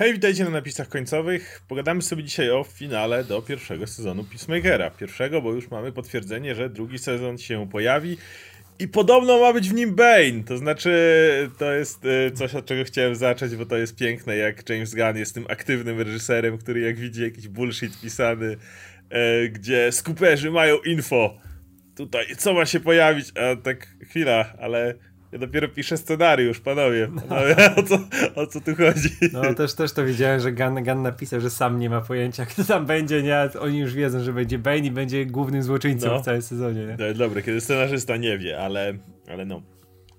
Hej, witajcie na napisach końcowych. Pogadamy sobie dzisiaj o finale do pierwszego sezonu Peacemakera. Pierwszego, bo już mamy potwierdzenie, że drugi sezon się pojawi i podobno ma być w nim Bane. To znaczy, to jest y, coś, od czego chciałem zacząć, bo to jest piękne, jak James Gunn jest tym aktywnym reżyserem, który jak widzi jakiś bullshit pisany, e, gdzie skuperzy mają info. Tutaj, co ma się pojawić? A tak, chwila, ale ja dopiero piszę scenariusz, panowie. panowie o, co, o co tu chodzi? No też, też to widziałem, że Gunn, Gunn napisał, że sam nie ma pojęcia, kto tam będzie, nie? Oni już wiedzą, że będzie Bane i będzie głównym złoczyńcą no. w całym sezonie, nie? No, dobra, kiedy scenarzysta nie wie, ale, ale no.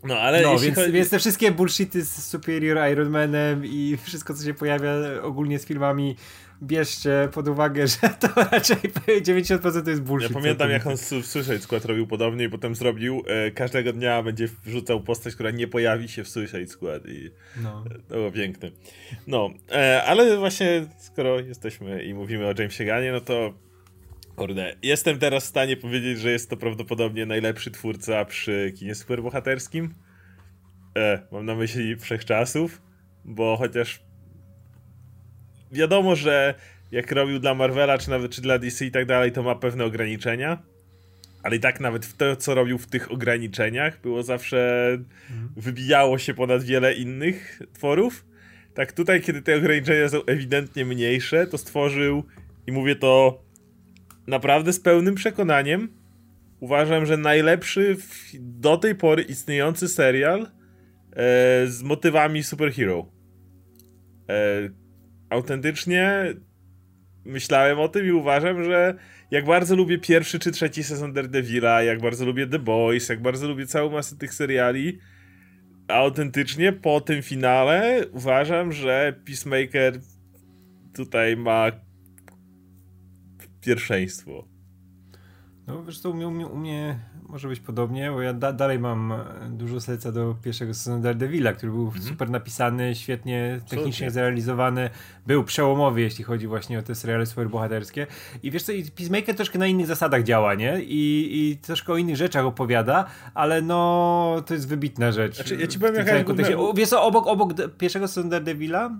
No, ale no więc, chodzi... więc te wszystkie bullshity z Superior Iron Manem i wszystko, co się pojawia ogólnie z filmami bierzcie pod uwagę, że to raczej 90% to jest bullshit. Ja pamiętam, jak on w Suicide Squad robił podobnie i potem zrobił, e, każdego dnia będzie wrzucał postać, która nie pojawi się w Suicide Squad i no. to było piękne. No, e, ale właśnie skoro jesteśmy i mówimy o Jamesie Ganie, no to kurde, jestem teraz w stanie powiedzieć, że jest to prawdopodobnie najlepszy twórca przy kinie superbohaterskim. E, mam na myśli wszechczasów, bo chociaż wiadomo, że jak robił dla Marvela, czy nawet czy dla DC i tak dalej, to ma pewne ograniczenia. Ale i tak nawet w to, co robił w tych ograniczeniach, było zawsze. Mhm. wybijało się ponad wiele innych tworów. Tak tutaj, kiedy te ograniczenia są ewidentnie mniejsze, to stworzył, i mówię to naprawdę z pełnym przekonaniem, uważam, że najlepszy do tej pory istniejący serial e, z motywami superhero. E, autentycznie myślałem o tym i uważam, że jak bardzo lubię pierwszy czy trzeci sezon Daredevila, jak bardzo lubię The Boys, jak bardzo lubię całą masę tych seriali, autentycznie po tym finale uważam, że Peacemaker tutaj ma pierwszeństwo. No wiesz, to u mnie, u mnie może być podobnie, bo ja da, dalej mam e, dużo serca do pierwszego sezonu Daredevila, który był -hmm. super napisany, świetnie technicznie zrealizowany, był przełomowy, jeśli chodzi właśnie o te seriale superbohaterskie. I wiesz co, Peacemaker troszkę na innych zasadach działa, nie? I, i troszkę o innych rzeczach opowiada, ale no, to jest wybitna rzecz. Znaczy, ja ci powiem, jaka jest... Wiesz co, obok, obok pierwszego sezonu Daredevila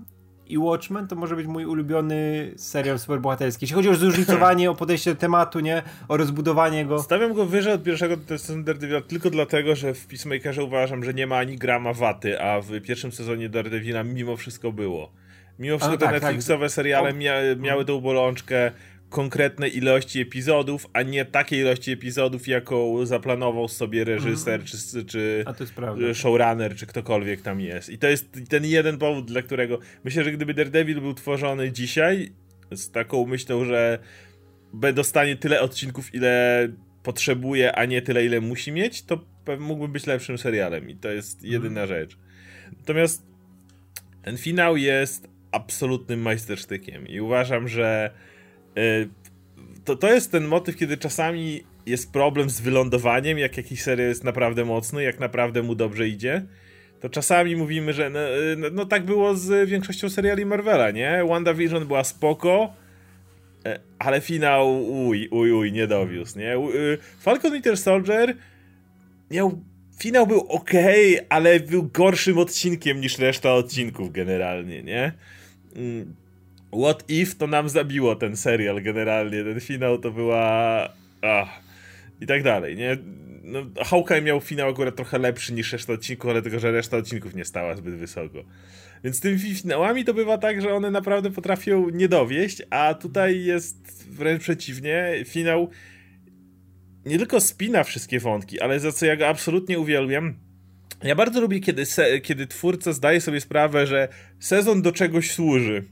i Watchmen to może być mój ulubiony serial superbohaterski. Jeśli chodzi o zróżnicowanie, o podejście do tematu, nie? O rozbudowanie go. Stawiam go wyżej od pierwszego sezonu Daredevila tylko dlatego, że w Peacemakerze uważam, że nie ma ani grama waty, a w pierwszym sezonie Daredevila mimo wszystko było. Mimo wszystko te tak, tak. Netflixowe tak. seriale mia miały tą bolączkę konkretnej ilości epizodów, a nie takiej ilości epizodów, jaką zaplanował sobie reżyser, mm. czy, czy showrunner, czy ktokolwiek tam jest. I to jest ten jeden powód, dla którego myślę, że gdyby Daredevil był tworzony dzisiaj z taką myślą, że dostanie tyle odcinków, ile potrzebuje, a nie tyle, ile musi mieć, to mógłby być lepszym serialem. I to jest jedyna mm. rzecz. Natomiast ten finał jest absolutnym majstersztykiem i uważam, że to, to jest ten motyw, kiedy czasami jest problem z wylądowaniem, jak jakiś serial jest naprawdę mocny, jak naprawdę mu dobrze idzie. To czasami mówimy, że no, no, no tak było z większością seriali Marvela, nie? WandaVision była spoko, e, ale finał uj, uj, uj, nie dowiózł, nie? Falcon Winter Soldier miał finał był ok, ale był gorszym odcinkiem niż reszta odcinków generalnie, nie? What If to nam zabiło ten serial generalnie, ten finał to była... Ach. I tak dalej, nie? No, Hawkeye miał finał akurat trochę lepszy niż reszta odcinków, ale tylko, że reszta odcinków nie stała zbyt wysoko. Więc z tymi finałami to bywa tak, że one naprawdę potrafią nie dowieść, a tutaj jest wręcz przeciwnie. Finał nie tylko spina wszystkie wątki, ale za co ja go absolutnie uwielbiam, ja bardzo lubię, kiedy, kiedy twórca zdaje sobie sprawę, że sezon do czegoś służy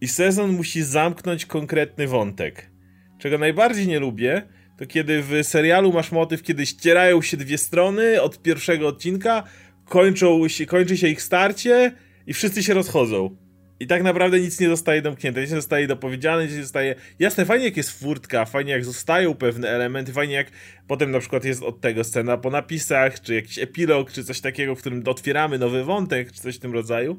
i sezon musi zamknąć konkretny wątek. Czego najbardziej nie lubię, to kiedy w serialu masz motyw, kiedy ścierają się dwie strony od pierwszego odcinka, kończą się, kończy się ich starcie i wszyscy się rozchodzą. I tak naprawdę nic nie zostaje domknięte, nic nie zostaje dopowiedziane, nic nie zostaje... Jasne, fajnie jak jest furtka, fajnie jak zostają pewne elementy, fajnie jak potem na przykład jest od tego scena po napisach, czy jakiś epilog, czy coś takiego, w którym otwieramy nowy wątek, czy coś w tym rodzaju,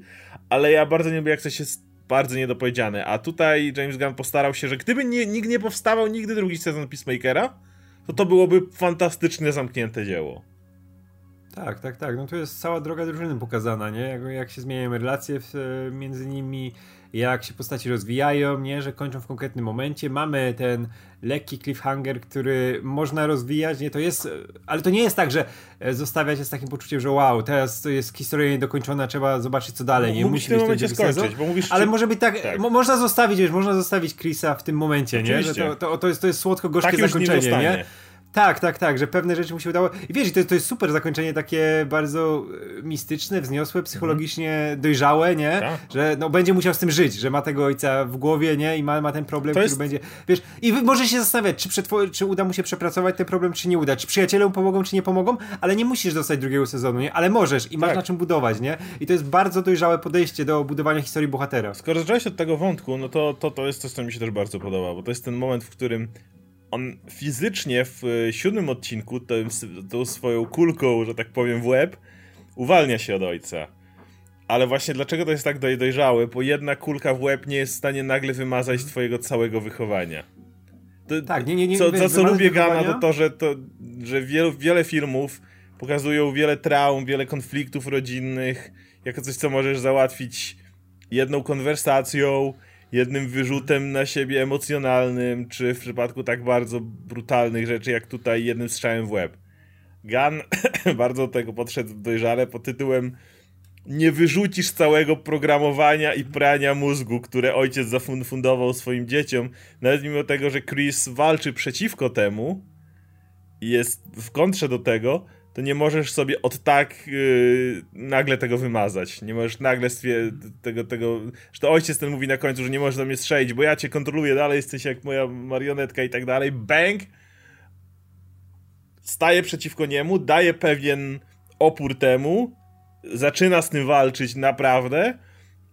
ale ja bardzo nie lubię jak coś jest bardzo niedopowiedziane. A tutaj James Gunn postarał się, że gdyby nie, nikt nie powstawał nigdy drugi sezon Peacemakera, to to byłoby fantastyczne, zamknięte dzieło. Tak, tak, tak. No to jest cała droga drużyny pokazana, nie? Jak, jak się zmieniają relacje w, między nimi, jak się postaci rozwijają, nie? Że kończą w konkretnym momencie. Mamy ten lekki cliffhanger, który można rozwijać, nie? To jest, ale to nie jest tak, że e, zostawia się z takim poczuciem, że wow, teraz to jest historia niedokończona, trzeba zobaczyć co dalej, nie? Musi w tym momencie skończyć, bo mówisz, Ale czy... może być tak, tak. Mo można zostawić, wiesz, można zostawić Chrisa w tym momencie, nie? Że to, to, to, jest, to jest słodko-gorzkie tak zakończenie, nie, nie? Tak, tak, tak, że pewne rzeczy mu się udało. I wiesz, to, to jest super zakończenie takie bardzo e, mistyczne, wzniosłe, psychologicznie mhm. dojrzałe, nie? Tak. Że no, będzie musiał z tym żyć, że ma tego ojca w głowie, nie? I ma, ma ten problem, to który jest... będzie. Wiesz, i może się zastanawiać, czy, czy uda mu się przepracować ten problem, czy nie uda. Czy przyjaciele mu pomogą, czy nie pomogą, ale nie musisz dostać drugiego sezonu, nie? Ale możesz i masz tak. na czym budować, nie? I to jest bardzo dojrzałe podejście do budowania historii bohatera. Skoro zacząłeś od tego wątku, no to, to, to jest coś, co mi się też bardzo podoba, bo to jest ten moment, w którym on fizycznie w e, siódmym odcinku tą, tą swoją kulką, że tak powiem, w łeb uwalnia się od ojca. Ale właśnie dlaczego to jest tak dojrzałe? Bo jedna kulka w łeb nie jest w stanie nagle wymazać twojego całego wychowania. To, tak, nie, nie, nie. Co, za co lubię Gana, to to, że, to, że wiele, wiele filmów pokazują wiele traum, wiele konfliktów rodzinnych, jako coś, co możesz załatwić jedną konwersacją, jednym wyrzutem na siebie emocjonalnym, czy w przypadku tak bardzo brutalnych rzeczy, jak tutaj jednym strzałem w łeb. Gun bardzo do tego podszedł dojrzale pod tytułem nie wyrzucisz całego programowania i prania mózgu, które ojciec zafundował swoim dzieciom, nawet mimo tego, że Chris walczy przeciwko temu i jest w kontrze do tego, to nie możesz sobie od tak yy, nagle tego wymazać. Nie możesz nagle tego, tego, że to ojciec ten mówi na końcu, że nie możesz do mnie strzelić, bo ja cię kontroluję dalej, jesteś jak moja marionetka i tak dalej. Bang! Staje przeciwko niemu, daje pewien opór temu, zaczyna z tym walczyć naprawdę,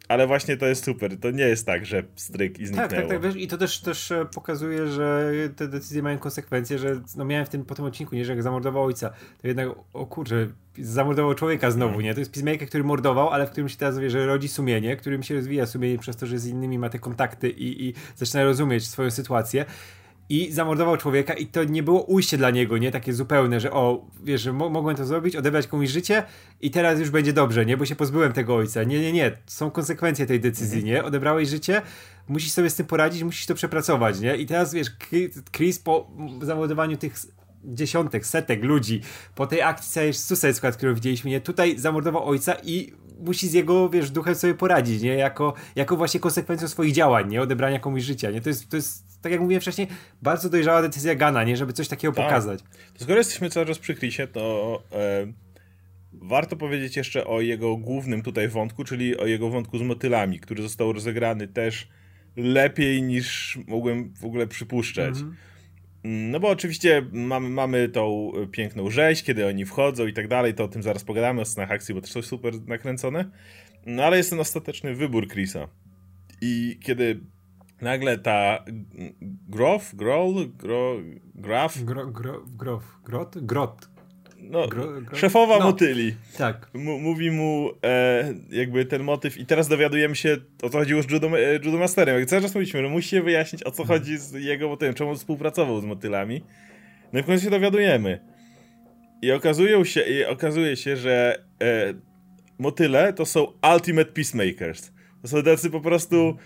ale właśnie to jest super. To nie jest tak, że stryk i zniknęło. Tak, tak, tak. Wiesz, I to też, też e, pokazuje, że te decyzje mają konsekwencje, że no miałem w tym, po tym odcinku, nie, że jak zamordował ojca, to jednak, o kurczę, zamordował człowieka znowu, hmm. nie? To jest Peacemaker, który mordował, ale w którym się teraz wie, że rodzi sumienie, którym się rozwija sumienie przez to, że z innymi ma te kontakty i, i zaczyna rozumieć swoją sytuację i zamordował człowieka i to nie było ujście dla niego, nie? Takie zupełne, że o, wiesz, że mo mogłem to zrobić, odebrać komuś życie i teraz już będzie dobrze, nie? Bo się pozbyłem tego ojca. Nie, nie, nie. Są konsekwencje tej decyzji, nie? Odebrałeś życie, musisz sobie z tym poradzić, musisz to przepracować, nie? I teraz, wiesz, Chris po zamordowaniu tych dziesiątek, setek ludzi, po tej akcji Suicide Squad, którą widzieliśmy, nie? Tutaj zamordował ojca i musi z jego, wiesz, duchem sobie poradzić, nie? Jako, jako właśnie konsekwencją swoich działań, nie? Odebrania komuś życia, nie? To jest, to jest, tak jak mówiłem wcześniej, bardzo dojrzała decyzja Gana, nie? Żeby coś takiego tak. pokazać. To skoro jesteśmy cały czas przy Chrisie, to e, warto powiedzieć jeszcze o jego głównym tutaj wątku, czyli o jego wątku z motylami, który został rozegrany też lepiej niż mogłem w ogóle przypuszczać. -hmm. No bo oczywiście mamy, mamy tą piękną rzeź, kiedy oni wchodzą i tak dalej, to o tym zaraz pogadamy, o scenach akcji, bo to coś super nakręcone. No ale jest ten ostateczny wybór Chrisa. I kiedy nagle ta Grof, Groll, Gro, Graf... Gro, gro, grof, Grot? Grot, no, gro, gro... szefowa no, motyli. Tak. M mówi mu e, jakby ten motyw i teraz dowiadujemy się o co chodziło z Judo, e, Judo Masterem. Jak cały czas mówiliśmy, że musi się wyjaśnić o co mhm. chodzi z jego motywem, czemu on współpracował z motylami. No i w końcu się dowiadujemy. I okazuje się, i okazuje się że e, motyle to są ultimate peacemakers. To są tacy po prostu e,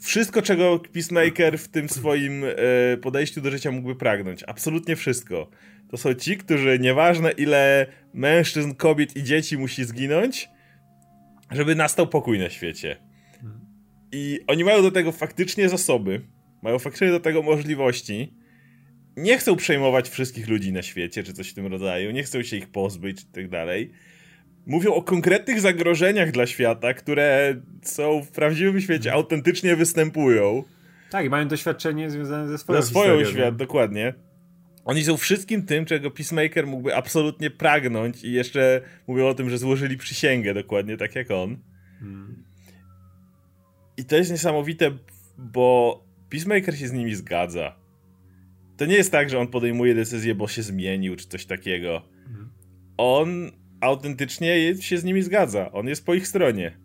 wszystko, czego Peacemaker w tym swoim e, podejściu do życia mógłby pragnąć. Absolutnie wszystko to są ci, którzy nieważne ile mężczyzn, kobiet i dzieci musi zginąć, żeby nastał pokój na świecie. I oni mają do tego faktycznie zasoby, mają faktycznie do tego możliwości. Nie chcą przejmować wszystkich ludzi na świecie, czy coś w tym rodzaju, nie chcą się ich pozbyć, czy tak dalej. Mówią o konkretnych zagrożeniach dla świata, które są w prawdziwym świecie, autentycznie występują. Tak, i mają doświadczenie związane ze swoją Ze swoją świat, dokładnie. Oni są wszystkim tym, czego Peacemaker mógłby absolutnie pragnąć i jeszcze mówią o tym, że złożyli przysięgę dokładnie tak jak on. Hmm. I to jest niesamowite, bo Peacemaker się z nimi zgadza. To nie jest tak, że on podejmuje decyzję, bo się zmienił, czy coś takiego. Hmm. On autentycznie się z nimi zgadza. On jest po ich stronie.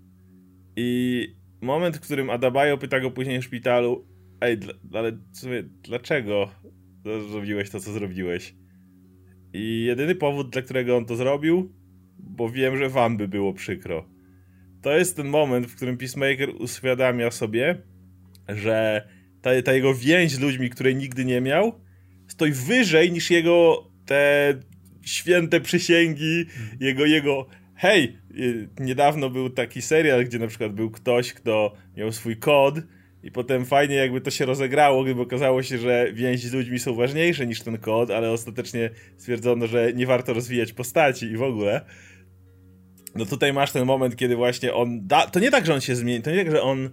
I moment, w którym Adabayo pyta go później w szpitalu, ej, ale dlaczego? zrobiłeś to, co zrobiłeś. I jedyny powód, dla którego on to zrobił, bo wiem, że wam by było przykro. To jest ten moment, w którym Peacemaker uświadamia sobie, że ta, ta jego więź z ludźmi, której nigdy nie miał, stoi wyżej niż jego te święte przysięgi, jego, jego hej, y, niedawno był taki serial, gdzie na przykład był ktoś, kto miał swój kod i potem fajnie jakby to się rozegrało, gdyby okazało się, że więzi z ludźmi są ważniejsze niż ten kod, ale ostatecznie stwierdzono, że nie warto rozwijać postaci i w ogóle. No tutaj masz ten moment, kiedy właśnie on da... To nie tak, że on się zmieni, to nie tak, że on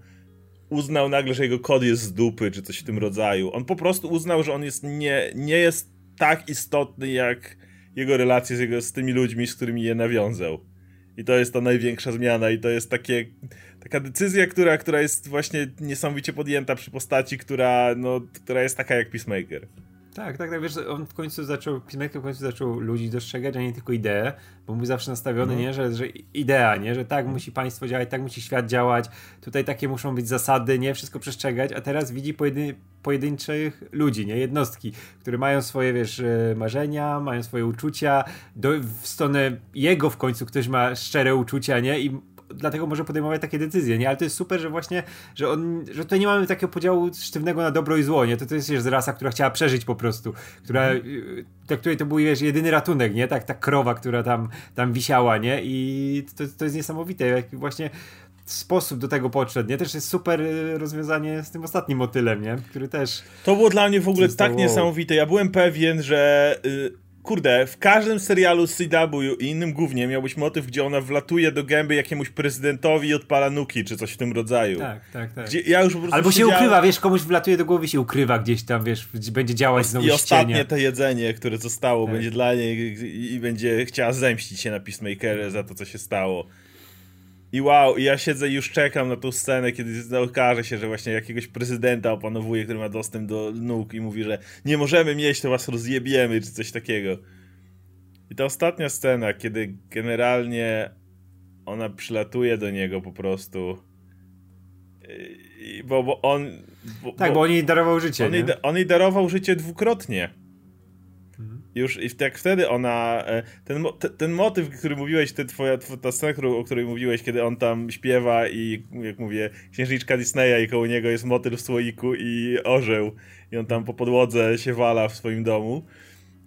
uznał nagle, że jego kod jest z dupy, czy coś w tym rodzaju. On po prostu uznał, że on jest nie, nie jest tak istotny, jak jego relacje z, jego, z tymi ludźmi, z którymi je nawiązał. I to jest ta największa zmiana i to jest takie, taka decyzja, która, która jest właśnie niesamowicie podjęta przy postaci, która, no, która jest taka jak Peacemaker. Tak, tak, tak, wiesz, on w końcu zaczął, Peacemaker w końcu zaczął ludzi dostrzegać, a nie tylko ideę, bo był zawsze nastawiony, no. nie, że, że idea, nie, że tak musi państwo działać, tak musi świat działać, tutaj takie muszą być zasady, nie, wszystko przestrzegać, a teraz widzi pojedyn pojedynczych ludzi, nie, jednostki, które mają swoje, wiesz, e, marzenia, mają swoje uczucia, do, w stronę jego w końcu ktoś ma szczere uczucia, nie, i dlatego może podejmować takie decyzje, nie? Ale to jest super, że właśnie, że on, że tutaj nie mamy takiego podziału sztywnego na dobro i zło, nie? To, to jest wiesz, rasa, która chciała przeżyć po prostu, która, dla której to był, wiesz, jedyny ratunek, nie? Tak, ta krowa, która tam, tam wisiała, nie? I to, to jest niesamowite, jak właśnie sposób do tego podszedł, nie? Też jest super y, rozwiązanie z tym ostatnim motylem, nie? Który też... To było dla mnie w ogóle tak niesamowite. Ja byłem pewien, że... Y kurde, w każdym serialu CW i innym głównie miałbyś motyw, gdzie ona wlatuje do gęby jakiemuś prezydentowi i odpala nuki, czy coś w tym rodzaju. Tak, tak, tak. Ja Albo się siedziałem... ukrywa, wiesz, komuś wlatuje do głowy się ukrywa gdzieś tam, wiesz, będzie działać znowu I ostatnie to jedzenie, które zostało, tak. będzie dla niej i będzie chciała zemścić się na Peacemakerze za to, co się stało. I wow, ja siedzę i już czekam na tą scenę, kiedy okaże się, że właśnie jakiegoś prezydenta opanowuje, który ma dostęp do nóg i mówi, że nie możemy mieć, to was rozjebiemy, czy coś takiego. I ta ostatnia scena, kiedy generalnie ona przylatuje do niego po prostu. I, bo, bo on. Bo, tak, bo on jej darował życie. On, jej, on jej darował życie dwukrotnie już i jak wtedy ona, e, ten, ten motyw, który mówiłeś, ten twoja, ta scena, o której mówiłeś, kiedy on tam śpiewa i jak mówię, księżniczka Disneya i koło niego jest motyl w słoiku i orzeł i on tam po podłodze się wala w swoim domu.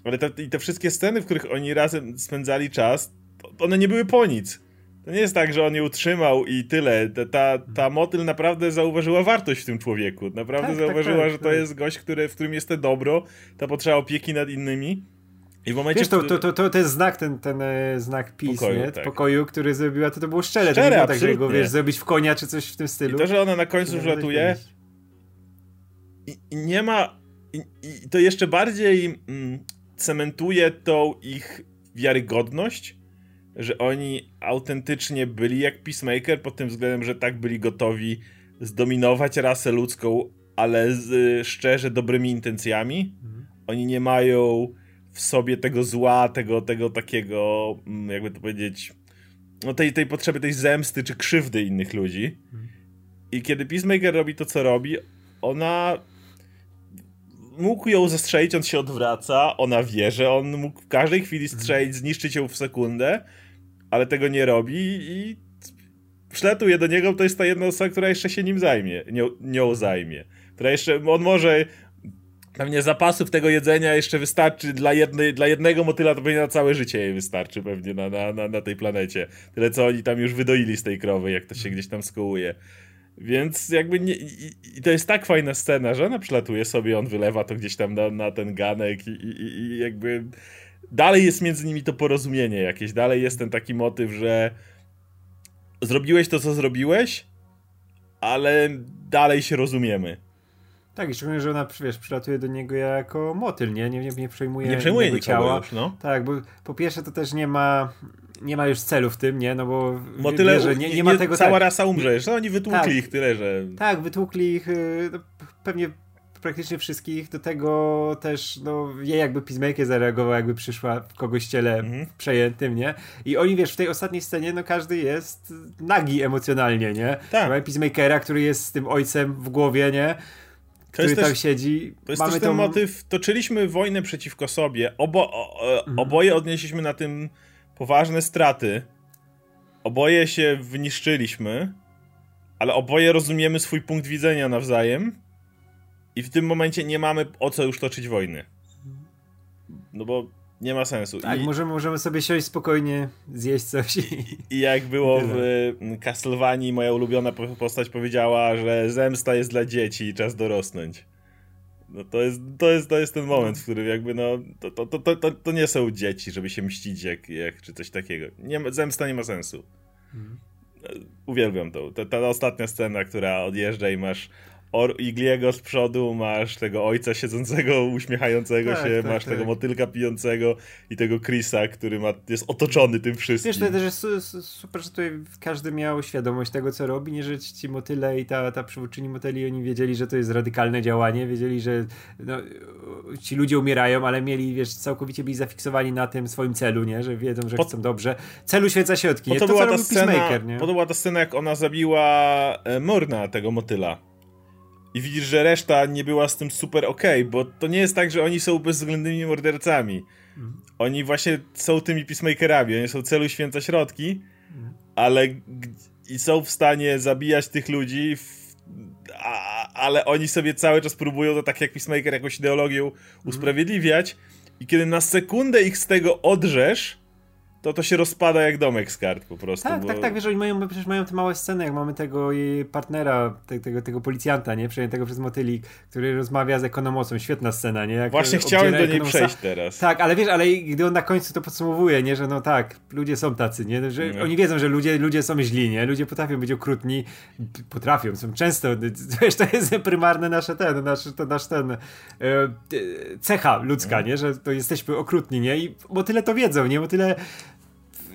Ale te, i te wszystkie sceny, w których oni razem spędzali czas, one nie były po nic. To nie jest tak, że on je utrzymał i tyle. Ta, ta motyl naprawdę zauważyła wartość w tym człowieku. Naprawdę tak, tak zauważyła, tak, tak, że to jest gość, który, w którym jest to dobro, ta potrzeba opieki nad innymi. I w momencie, Wiesz, to, to, to, to, to jest znak, ten, ten e, znak PiS, pokoju, nie? Tak. pokoju, który zrobiła, to to było szczere. szczere to nie tak, że go, wiesz, zrobić w konia czy coś w tym stylu. I to, że ona na końcu wlatuje i, i, nie ma i, i, to jeszcze bardziej mm, cementuje tą ich wiarygodność, że oni autentycznie byli jak Peacemaker pod tym względem, że tak byli gotowi zdominować rasę ludzką, ale z szczerze dobrymi intencjami. Mhm. Oni nie mają w sobie tego zła, tego, tego takiego, mm, jakby to powiedzieć, no tej, tej potrzeby, tej zemsty czy krzywdy innych ludzi. I kiedy Peacemaker robi to, co robi, ona mógł ją zastrzelić, on się odwraca, ona wie, że on mógł w każdej chwili strzelić, zniszczyć ją w sekundę, ale tego nie robi i przylatuje do niego, to jest ta jedna osoba, która jeszcze się nim zajmie, nią, nią zajmie. Która jeszcze, on może Pewnie zapasów tego jedzenia jeszcze wystarczy dla, jednej, dla jednego motyla, to pewnie na całe życie jej wystarczy pewnie na, na, na, na tej planecie. Tyle, co oni tam już wydoili z tej krowy, jak to się gdzieś tam skołuje. Więc jakby nie, i, i, to jest tak fajna scena, że ona przylatuje sobie, on wylewa to gdzieś tam na, na ten ganek i, i, i jakby dalej jest między nimi to porozumienie jakieś, dalej jest ten taki motyw, że zrobiłeś to, co zrobiłeś, ale dalej się rozumiemy. Tak, i szczególnie, że ona wiesz, przylatuje do niego jako motyl, nie? Nie, nie, nie przejmuje, nie przejmuje jego ciała. Już, no. Tak, bo po pierwsze to też nie ma nie ma już celu w tym, nie? No bo Motyle, wie, że nie, nie ma tego... Cała tak, rasa umrze, że oni wytłukli tak, ich tyle, że... Tak, wytłukli ich y, no, pewnie praktycznie wszystkich, do tego też, no, jej jakby Peacemaker zareagował, jakby przyszła w kogoś ciele mhm. przejętym, nie? I oni, wiesz, w tej ostatniej scenie, no każdy jest nagi emocjonalnie, nie? Tak. Mamy Peacemakera, który jest z tym ojcem w głowie, nie? Który tam siedzi. To jest Mamy też ten tą... motyw, toczyliśmy wojnę przeciwko sobie, Obo, o, mhm. oboje odnieśliśmy na tym poważne straty, oboje się wyniszczyliśmy, ale oboje rozumiemy swój punkt widzenia nawzajem i w tym momencie nie mamy o co już toczyć wojny. No bo nie ma sensu. Tak, I, możemy, możemy sobie siąść spokojnie, zjeść coś. I, i jak było w Castlevanii, moja ulubiona postać powiedziała, że zemsta jest dla dzieci i czas dorosnąć. No to jest, to jest, to jest ten moment, w którym jakby no, to, to, to, to, to nie są dzieci, żeby się mścić jak, jak czy coś takiego. Nie, zemsta nie ma sensu. Mhm. Uwielbiam to. Ta, ta ostatnia scena, która odjeżdża i masz Or Igliego z przodu, masz tego ojca siedzącego, uśmiechającego tak, się, tak, masz tak. tego motylka pijącego i tego Chrisa, który ma, jest otoczony tym wszystkim. Wiesz, to też jest super, że tutaj każdy miał świadomość tego, co robi, nie, że ci motyle i ta, ta przywódczyni motyli, oni wiedzieli, że to jest radykalne działanie, wiedzieli, że no, ci ludzie umierają, ale mieli, wiesz, całkowicie byli zafiksowani na tym swoim celu, nie, że wiedzą, że po, chcą dobrze. Celu święca środki, nie? To, to była ta scena, nie? To była ta scena, jak ona zabiła e, Morna, tego motyla i widzisz, że reszta nie była z tym super okej, okay, bo to nie jest tak, że oni są bezwzględnymi mordercami. Mhm. Oni właśnie są tymi peacemakerami, oni są celu święca środki, mhm. ale i są w stanie zabijać tych ludzi, w, a, ale oni sobie cały czas próbują to tak jak peacemaker jakąś ideologią mhm. usprawiedliwiać i kiedy na sekundę ich z tego odrzesz, to to się rozpada jak domek z kart po prostu. Tak, bo... tak, tak, wiesz, oni mają, przecież mają te małe sceny, jak mamy tego partnera, te, tego, tego policjanta, nie, przejętego przez motylik, który rozmawia z ekonomosą, świetna scena, nie? Jak Właśnie chciałem do niej przejść teraz. Tak, ale wiesz, ale gdy on na końcu to podsumowuje, nie, że no tak, ludzie są tacy, nie, że no. oni wiedzą, że ludzie, ludzie są źli, nie, ludzie potrafią być okrutni, potrafią, są często, wiesz, to jest prymarne nasze ten, nasz, to nasz ten e, cecha ludzka, no. nie, że to jesteśmy okrutni, nie, i motyle to wiedzą, nie, motyle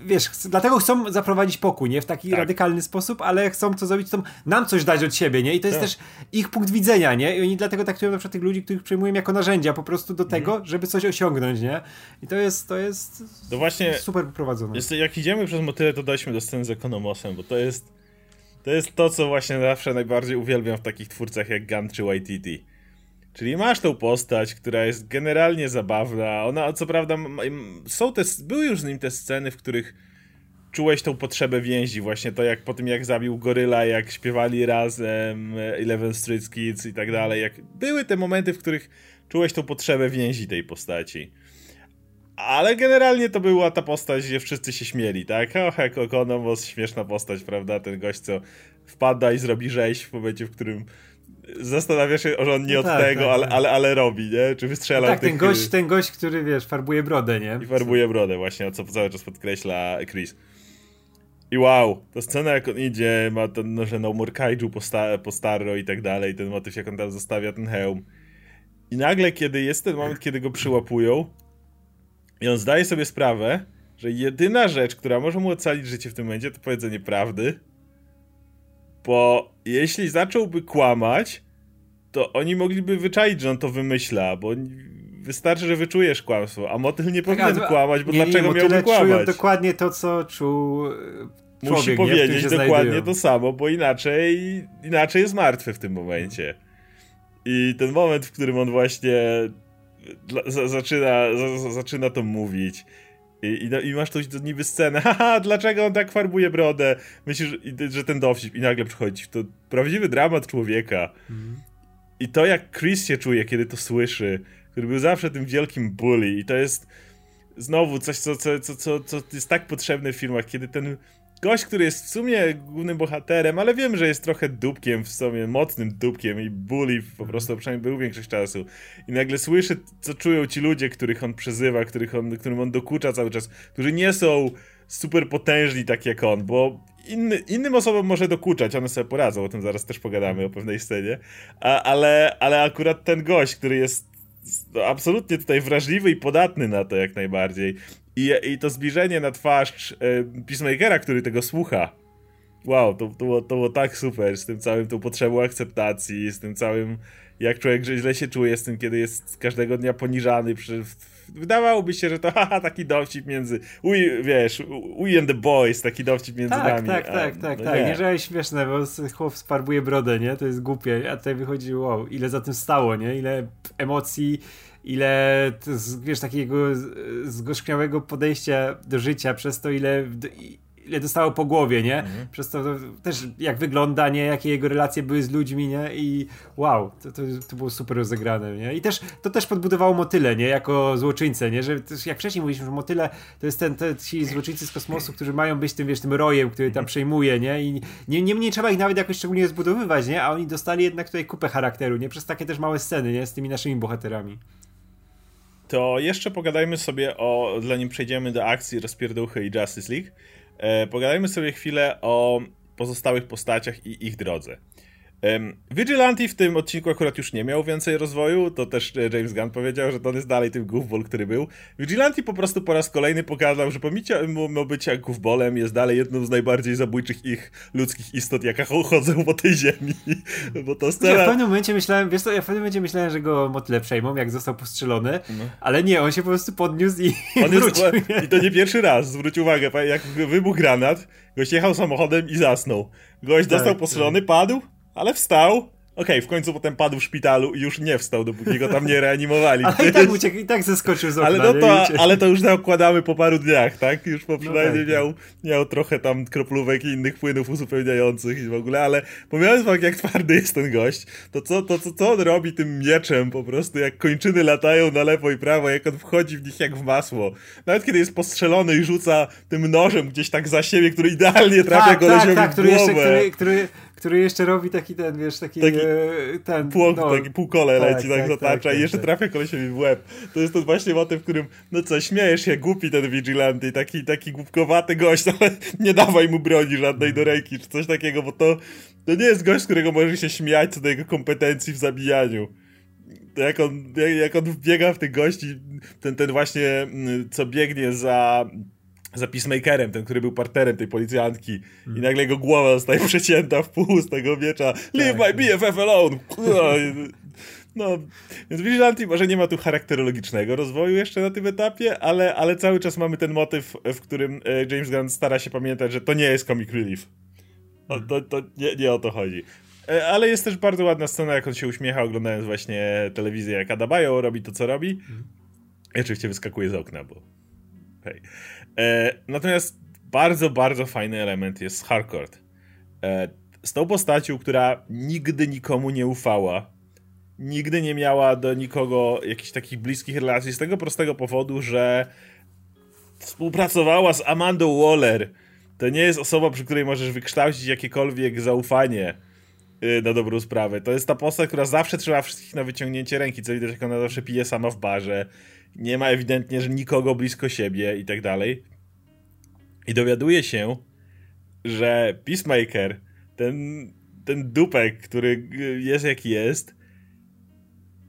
wiesz, dlatego chcą zaprowadzić pokój, nie? W taki tak. radykalny sposób, ale chcą to zrobić, chcą nam coś dać od siebie, nie? I to jest tak. też ich punkt widzenia, nie? I oni dlatego traktują na przykład tych ludzi, których przyjmują jako narzędzia po prostu do tego, mhm. żeby coś osiągnąć, nie? I to jest, to jest to właśnie super poprowadzone. Jest, jak idziemy przez motyle, to dojdźmy do sceny z Ekonomosem, bo to jest to jest to, co właśnie zawsze najbardziej uwielbiam w takich twórcach jak Gun czy YTT Czyli masz tą postać, która jest generalnie zabawna. Ona, co prawda, są te, były już z nim te sceny, w których czułeś tą potrzebę więzi, właśnie to jak po tym jak zabił Goryla, jak śpiewali razem e, Eleven Street Kids i tak dalej, jak były te momenty, w których czułeś tą potrzebę więzi tej postaci. Ale generalnie to była ta postać, gdzie wszyscy się śmieli, tak? Och, jak Okonomos, śmieszna postać, prawda? Ten gość, co wpada i zrobi rzeź w momencie, w którym zastanawiasz się, że on nie no od tak, tego, tak, ale, tak. ale, ale robi, nie? Czy wystrzelał no tak, tych... ten gość, ten gość, który, wiesz, farbuje brodę, nie? I farbuje brodę, właśnie, co cały czas podkreśla Chris. I wow, ta scena jak on idzie, ma ten, no, że no kaiju po, sta po staro i tak dalej, ten motyw jak on tam zostawia ten hełm. I nagle, kiedy jest ten moment, kiedy go przyłapują i on zdaje sobie sprawę, że jedyna rzecz, która może mu ocalić życie w tym momencie, to powiedzenie prawdy, bo jeśli zacząłby kłamać, to oni mogliby wyczaić, że on to wymyśla, bo wystarczy, że wyczujesz kłamstwo, a motyl nie tak, powinien tak, kłamać, bo nie, dlaczego nie, miałby kłamać? Czują dokładnie to, co czuł e, człowiek, Musi powiedzieć dokładnie znajdują. to samo, bo inaczej, inaczej jest martwy w tym momencie. I ten moment, w którym on właśnie zaczyna, zaczyna to mówić i, i, no, i masz tu niby scenę, haha, dlaczego on tak farbuje brodę? Myślisz, że ten dowcip i nagle przychodzi. To prawdziwy dramat człowieka. Mhm. I to jak Chris się czuje, kiedy to słyszy, który był zawsze tym wielkim bully i to jest znowu coś, co, co, co, co, co jest tak potrzebne w filmach, kiedy ten gość, który jest w sumie głównym bohaterem, ale wiem, że jest trochę dupkiem w sumie, mocnym dupkiem i bully po prostu przynajmniej był większość czasu. I nagle słyszy, co czują ci ludzie, których on przezywa, których on, którym on dokucza cały czas, którzy nie są super potężni tak jak on, bo inny, innym osobom może dokuczać, one sobie poradzą, o tym zaraz też pogadamy, o pewnej scenie, A, ale, ale akurat ten gość, który jest absolutnie tutaj wrażliwy i podatny na to jak najbardziej i, I to zbliżenie na twarz e, Peacemakera, który tego słucha, wow, to, to, było, to było tak super, z tym całym tą potrzebą akceptacji, z tym całym, jak człowiek źle się czuje z tym, kiedy jest każdego dnia poniżany, wydawałoby się, że to haha, taki dowcip między, we, wiesz, we and the boys, taki dowcip między tak, nami. Tak, tak, tak, no tak, nie. że śmieszne, bo chłop sparbuje brodę, nie, to jest głupie, a tutaj wychodzi, wow, ile za tym stało, nie, ile emocji, ile wiesz, takiego zgorzkniałego podejścia do życia, przez to ile ile dostało po głowie, nie? Mhm. Przez to, to, też jak wygląda, nie? Jakie jego relacje były z ludźmi, nie? I wow, to, to, to było super rozegrane, nie? I też to też podbudowało motyle, nie? Jako złoczyńcę, nie? Że jak wcześniej mówiliśmy, że motyle to jest ten, te, ci złoczyńcy z kosmosu, którzy mają być tym, wiesz, tym rojem, który tam przejmuje, nie? I nie, nie, nie trzeba ich nawet jakoś szczególnie zbudowywać, nie? A oni dostali jednak tutaj kupę charakteru, nie? Przez takie też małe sceny, nie? Z tymi naszymi bohaterami. To jeszcze pogadajmy sobie o, zanim przejdziemy do akcji rozpierdółchy i Justice League, e, pogadajmy sobie chwilę o pozostałych postaciach i ich drodze. Vigilante w tym odcinku akurat już nie miał więcej rozwoju, to też e, James Gunn powiedział, że to jest dalej tym goofball, który był. Vigilante po prostu po raz kolejny pokazał, że pomimo bycia goofballem jest dalej jedną z najbardziej zabójczych ich ludzkich istot, jaka chodzą po tej ziemi. Bo to scena... Ja w pewnym momencie myślałem, wiesz co, ja w pewnym momencie myślałem, że go motyle przejmą, jak został postrzelony, no. ale nie, on się po prostu podniósł i on wrócił. Jest, I to nie pierwszy raz, zwróć uwagę, jak wybuchł granat, gość jechał samochodem i zasnął. Gość tak, dostał postrzelony, tak. padł, ale wstał, Okej, okay, w końcu potem padł w szpitalu i już nie wstał, dopóki go tam nie reanimowali. ale i tak uciekł, i tak zeskoczył z okna. Ale, no to, ale to już nakładamy po paru dniach, tak? Już po no przynajmniej no tak, miał, miał trochę tam kroplówek i innych płynów uzupełniających i w ogóle, ale pomijając fakt, jak twardy jest ten gość, to co, to co, co on robi tym mieczem po prostu, jak kończyny latają na lewo i prawo, jak on wchodzi w nich jak w masło. Nawet kiedy jest postrzelony i rzuca tym nożem gdzieś tak za siebie, który idealnie trafia tak, kolesiowi tak, tak, w głowę. Który, jeszcze, który, który który jeszcze robi taki ten, wiesz, taki, taki e, ten... Płok, no, taki półkole tak, leci, tak, tak zatacza tak, i jeszcze tak. trafia kolesiowi w łeb. To jest ten właśnie motyw, w którym, no co, śmiejesz się, głupi ten Vigilante, taki, taki głupkowaty gość, ale nie dawaj mu broni żadnej do ręki, czy coś takiego, bo to, to nie jest gość, z którego możesz się śmiać co do jego kompetencji w zabijaniu. To jak on, jak on biega w tych gości, ten, ten właśnie, mm, co biegnie za za Peacemakerem, ten, który był partnerem tej policjantki i hmm. nagle jego głowa zostaje przecięta w pół z tego miecza Leave my BFF alone! No, więc Vigilante może nie ma tu charakterologicznego rozwoju jeszcze na tym etapie, ale, ale cały czas mamy ten motyw, w którym e, James Gunn stara się pamiętać, że to nie jest comic relief. No, to, to nie, nie o to chodzi. E, ale jest też bardzo ładna scena, jak on się uśmiecha, oglądając właśnie telewizję, jak Adabayo robi to, co robi. Mhm. I oczywiście wyskakuje z okna, bo hej. E, natomiast bardzo, bardzo fajny element jest Harcourt. E, z tą postacią, która nigdy nikomu nie ufała, nigdy nie miała do nikogo jakichś takich bliskich relacji, z tego prostego powodu, że współpracowała z Amandą Waller. To nie jest osoba, przy której możesz wykształcić jakiekolwiek zaufanie na dobrą sprawę. To jest ta postać, która zawsze trzyma wszystkich na wyciągnięcie ręki, co widać, jak ona zawsze pije sama w barze nie ma ewidentnie że nikogo blisko siebie i tak dalej. I dowiaduje się, że Peacemaker, ten, ten dupek, który jest jaki jest,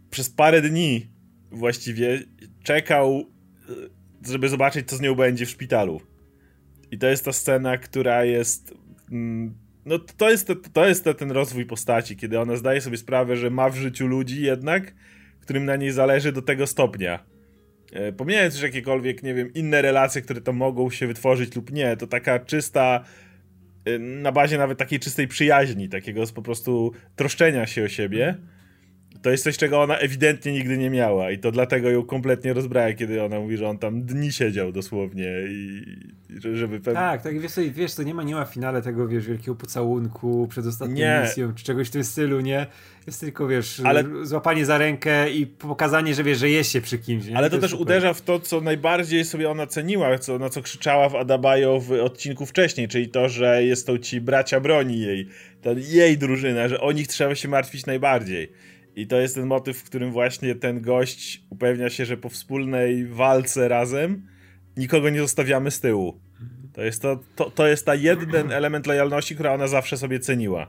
przez parę dni właściwie czekał, żeby zobaczyć, co z nią będzie w szpitalu. I to jest ta scena, która jest. Mm, no, to jest, to jest ten rozwój postaci, kiedy ona zdaje sobie sprawę, że ma w życiu ludzi jednak, którym na niej zależy do tego stopnia. E, pomijając już jakiekolwiek, nie wiem, inne relacje, które to mogą się wytworzyć lub nie, to taka czysta, e, na bazie nawet takiej czystej przyjaźni, takiego po prostu troszczenia się o siebie, to jest coś, czego ona ewidentnie nigdy nie miała i to dlatego ją kompletnie rozbraja, kiedy ona mówi, że on tam dni siedział dosłownie i, i żeby pewnie... Tak, tak, wiesz, wiesz, to nie ma, nie ma w finale tego, wiesz, wielkiego pocałunku przed ostatnią nie. misją, czy czegoś w tym stylu, nie? Jest tylko, wiesz, ale... złapanie za rękę i pokazanie, że wiesz, że jest się przy kimś. Nie? Ale to, to też super. uderza w to, co najbardziej sobie ona ceniła, co, na co krzyczała w Adabayo w odcinku wcześniej, czyli to, że jest to ci bracia broni jej, ta jej drużyna, że o nich trzeba się martwić najbardziej. I to jest ten motyw, w którym właśnie ten gość upewnia się, że po wspólnej walce razem nikogo nie zostawiamy z tyłu. To jest, to, to, to jest ta jeden element lojalności, która ona zawsze sobie ceniła.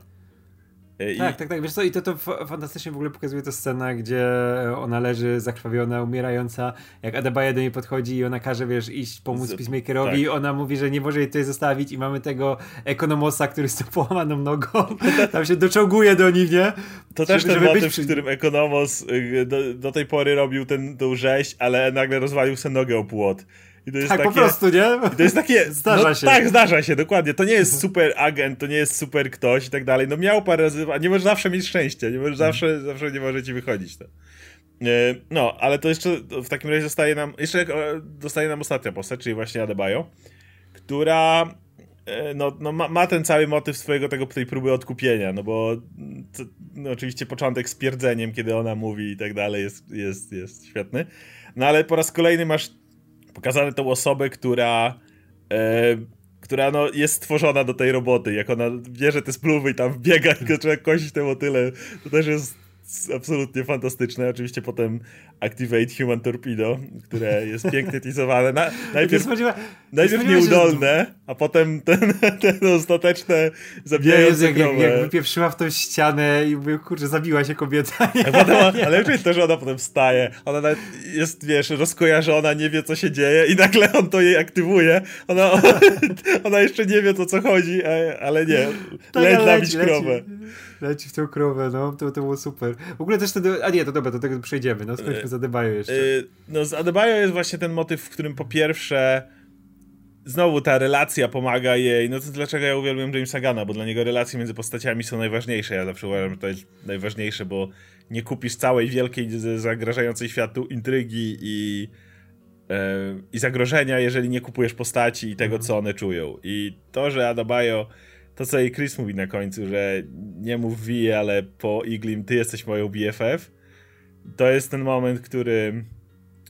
I... Tak, tak, tak. Wiesz co, i to, to fantastycznie w ogóle pokazuje to scena, gdzie ona leży zakrwawiona, umierająca, jak Adebayo do niej podchodzi i ona każe, wiesz, iść pomóc Z... Peacemakerowi tak. ona mówi, że nie może jej tutaj zostawić i mamy tego ekonomosa, który z tą połamaną nogą tam się doczołguje do nich, nie? To też ten motyw, być... w którym ekonomos y, do, do, tej pory robił ten, tą rzeź, ale nagle rozwalił sobie nogę o płot. I to jest tak, takie, po prostu, nie? To jest takie. Zdarza no, się. Tak, zdarza się, dokładnie. To nie jest super agent, to nie jest super ktoś i tak dalej. No miał parę razy, a nie możesz zawsze mieć szczęścia, nie możesz zawsze, zawsze nie może ci wychodzić to. E, no, ale to jeszcze w takim razie zostaje nam, jeszcze dostaje nam ostatnia postać, czyli właśnie Adebayo, która e, no, no ma, ma, ten cały motyw swojego tego, tej próby odkupienia, no bo to, no oczywiście początek z pierdzeniem, kiedy ona mówi i tak dalej jest, jest, jest świetny, no ale po raz kolejny masz pokazane tą osobę, która e, która no, jest stworzona do tej roboty. Jak ona bierze te spluwy i tam biega i trzeba kosić te motyle, to też jest absolutnie fantastyczne. Oczywiście potem Activate Human Torpedo, które jest pięknie teasowane. Na, najpierw najpierw nieudolne, a potem ten, ten ostateczne zabijające jak, jak, jak wypieprzyła w tą ścianę i mówię, kurczę, zabiła się kobieta. Nie, potem, ale już to, że ona potem wstaje. Ona nawet jest, wiesz, rozkojarzona, nie wie, co się dzieje i nagle on to jej aktywuje. Ona, ona jeszcze nie wie, o co chodzi, ale nie. Tak, leć nabić krowę. Leci, leci w tą krowę, no. To, to było super. W ogóle też wtedy, a nie, to dobra, do tego przejdziemy. No, skończmy z Adebayo jeszcze. Yy, no, z Adebayo jest właśnie ten motyw, w którym po pierwsze znowu ta relacja pomaga jej. No to dlaczego ja uwielbiam Jamesa Gana, bo dla niego relacje między postaciami są najważniejsze. Ja zawsze uważam, że to jest najważniejsze, bo nie kupisz całej wielkiej, zagrażającej światu intrygi i, yy, i zagrożenia, jeżeli nie kupujesz postaci i tego, co one czują. I to, że Adebayo to co jej Chris mówi na końcu, że nie mów Vi, ale po Iglim ty jesteś moją BFF, to jest ten moment, który...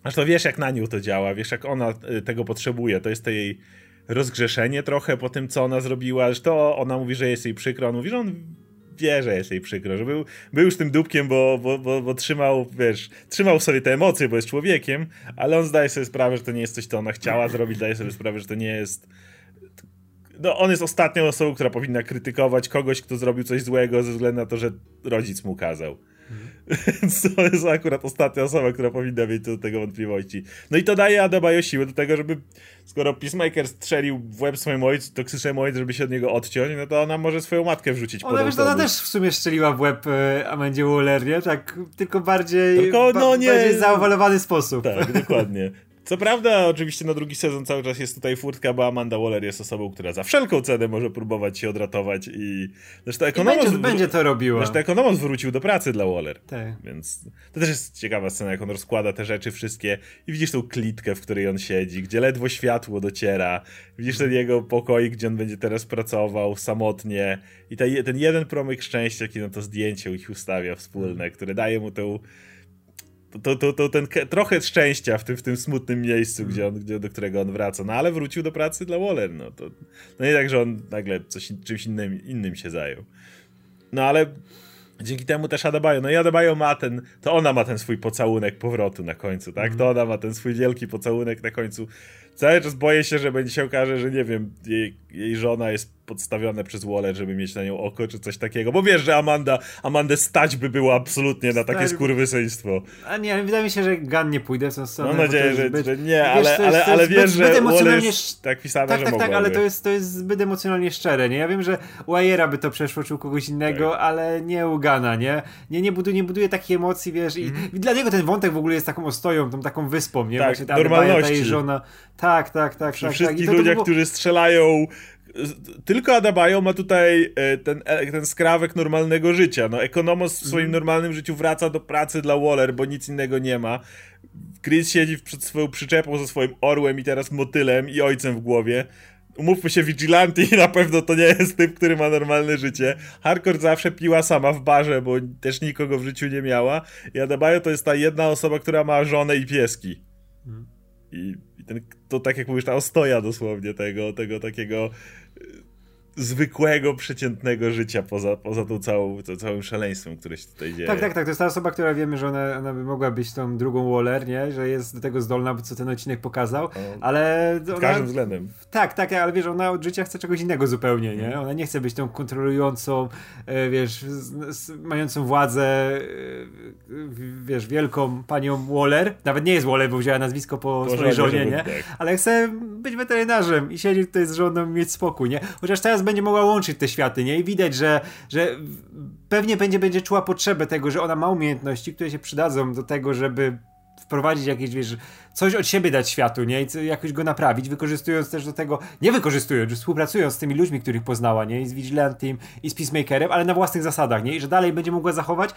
Zresztą wiesz, jak na nią to działa, wiesz, jak ona y, tego potrzebuje. To jest to jej rozgrzeszenie trochę po tym, co ona zrobiła. Zresztą ona mówi, że jest jej przykro. On mówi, że on wie, że jest jej przykro, że był, był już tym dupkiem, bo, bo, bo, bo trzymał, wiesz, trzymał sobie te emocje, bo jest człowiekiem, ale on zdaje sobie sprawę, że to nie jest coś, co ona chciała zrobić, zdaje sobie sprawę, że to nie jest no, on jest ostatnią osobą, która powinna krytykować kogoś, kto zrobił coś złego ze względu na to, że rodzic mu kazał. Więc to jest akurat ostatnia osoba, która powinna mieć do tego wątpliwości. No i to daje Adebayo siłę do tego, żeby skoro Peacemaker strzelił w łeb swojemu ojcu, toksycznemu ojcu, żeby się od niego odciąć, no to ona może swoją matkę wrzucić ona, wiesz, ona też w sumie strzeliła w łeb e, Amandzie Waller, nie? Tak, tylko bardziej, tylko, no, nie, bardziej zaowalowany sposób. Tak, dokładnie. Co prawda, oczywiście na drugi sezon cały czas jest tutaj furtka, bo Amanda Waller jest osobą, która za wszelką cenę może próbować się odratować i zresztą ekonomos... I będzie, będzie to robiła. Zresztą ekonomos wrócił do pracy dla Waller. Tak. Więc to też jest ciekawa scena, jak on rozkłada te rzeczy wszystkie i widzisz tą klitkę, w której on siedzi, gdzie ledwo światło dociera. Widzisz ten jego pokoik, gdzie on będzie teraz pracował samotnie i ten jeden promyk szczęścia, kiedy na to zdjęcie ich ustawia wspólne, które daje mu tą to, to, to ten trochę szczęścia w tym, w tym smutnym miejscu, gdzie on, gdzie, do którego on wraca. No ale wrócił do pracy dla Waller. No, to, no nie tak, że on nagle coś, czymś innym, innym się zajął. No ale dzięki temu też Adebayo, no i Adebayo ma ten, to ona ma ten swój pocałunek powrotu na końcu, tak? Mm. To ona ma ten swój wielki pocałunek na końcu. Cały czas boję się, że będzie się okaże, że nie wiem, jej, jej żona jest podstawione przez Waller, żeby mieć na nią oko, czy coś takiego. Bo wiesz, że Amanda, Amandę stać by było absolutnie na takie skurwysyństwo. A nie, wydaje mi się, że Gun nie pójdzie w tą stronę. Mam nadzieję, że, zbyt... że, nie, ale, wiesz, ale, ale wiesz, że emocjonalnie... tak pisane, tak, że tak, tak, ale to jest, to jest zbyt emocjonalnie szczere, nie? Ja wiem, że u Ayera by to przeszło, czy u kogoś innego, tak. ale nie u Gana, nie? Nie, nie buduje, nie buduje takiej emocji, wiesz, i, mm. i dla niego ten wątek w ogóle jest taką ostoją, tą taką wyspą, nie? Tak, Właśnie ta normalności. ta jej żona. Tak, tak, tak. Przy tak, wszystkich tak. ludziach, było... którzy strzelają tylko Adabayo ma tutaj e, ten, e, ten skrawek normalnego życia. No, Ekonomos w swoim mm. normalnym życiu wraca do pracy dla Waller, bo nic innego nie ma. Chris siedzi przed swoją przyczepą ze swoim orłem i teraz motylem i ojcem w głowie. Umówmy się, Vigilante i na pewno to nie jest typ, który ma normalne życie. Hardcore zawsze piła sama w barze, bo też nikogo w życiu nie miała. I Adabayo to jest ta jedna osoba, która ma żonę i pieski. Mm. I, I, ten, to tak jak mówisz, ta ostoja dosłownie tego, tego takiego zwykłego, przeciętnego życia poza, poza tą całą, tą całym szaleństwem, które się tutaj dzieje. Tak, tak, tak. To jest ta osoba, która wiemy, że ona, ona by mogła być tą drugą Waller, nie? Że jest do tego zdolna, co ten odcinek pokazał, ale... W każdym względem. Tak, tak, ale wiesz, ona od życia chce czegoś innego zupełnie, nie? Mhm. Ona nie chce być tą kontrolującą, e, wiesz, mającą władzę, e, wiesz, wielką panią Waller. Nawet nie jest Waller, bo wzięła nazwisko po, po swojej żonie, nie? Tak. Ale chce być weterynarzem i siedzieć tutaj z żoną i mieć spokój, nie? Chociaż teraz będzie mogła łączyć te światy, nie? I widać, że, że pewnie będzie, będzie czuła potrzebę tego, że ona ma umiejętności, które się przydadzą do tego, żeby wprowadzić jakieś, wiesz, coś od siebie dać światu, nie? I jakoś go naprawić, wykorzystując też do tego, nie wykorzystując, że współpracując z tymi ludźmi, których poznała, nie? I z Vigilantem, i z Peacemakerem, ale na własnych zasadach, nie? I że dalej będzie mogła zachować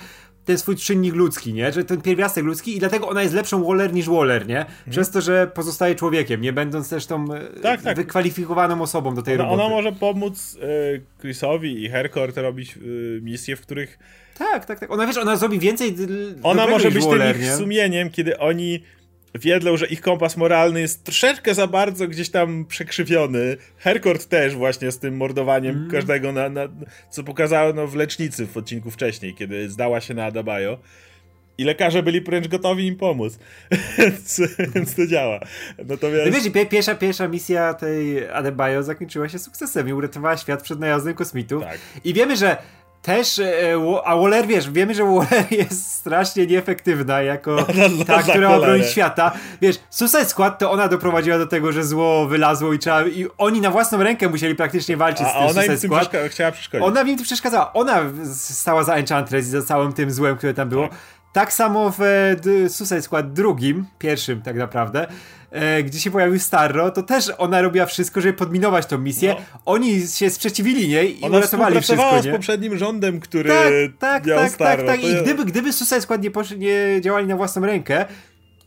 ten swój czynnik ludzki, nie? Że ten pierwiastek ludzki i dlatego ona jest lepszą Waller niż Waller, nie? Mhm. Przez to, że pozostaje człowiekiem, nie będąc też tą e, tak, tak. wykwalifikowaną osobą do tej ona, roboty. Ona może pomóc e, Chrisowi i Herkort robić e, misje, w których tak, tak, tak. Ona wiesz, ona zrobi więcej. Ona może być Waller, tym ich nie? sumieniem, kiedy oni wiedzą, że ich kompas moralny jest troszeczkę za bardzo gdzieś tam przekrzywiony. Herkord też właśnie z tym mordowaniem mm. każdego, na, na, co pokazano w lecznicy w odcinku wcześniej, kiedy zdała się na Adabayo. I lekarze byli wręcz gotowi im pomóc. więc, to działa. Natomiast... No wiesz, pierwsza, pierwsza misja tej Adebayo zakończyła się sukcesem i uratowała świat przed najazdem kosmitów. Tak. I wiemy, że też, e, a Waller, wiesz, wiemy, że Waller jest strasznie nieefektywna jako no, ta, która ma bronić świata. Wiesz, Suicide Squad to ona doprowadziła do tego, że zło wylazło i trzeba, i oni na własną rękę musieli praktycznie walczyć a, z tym ona Suicide Squad. Przeszka- chciała przeszkodzić. Ona im to przeszkadzała. Ona stała za Enchantress i za całym tym złem, które tam było. Tak, tak samo w e, Suicide Squad drugim, pierwszym tak naprawdę, e, gdzie się pojawił Starro, to też ona robiła wszystko, żeby podminować tą misję. No. Oni się sprzeciwili niej i ona uratowali wszystko, nie? z poprzednim rządem, który tak, tak, miał tak, Starro. Tak, tak, I gdyby, gdyby Suicide Squad nie, posz- nie działali na własną rękę,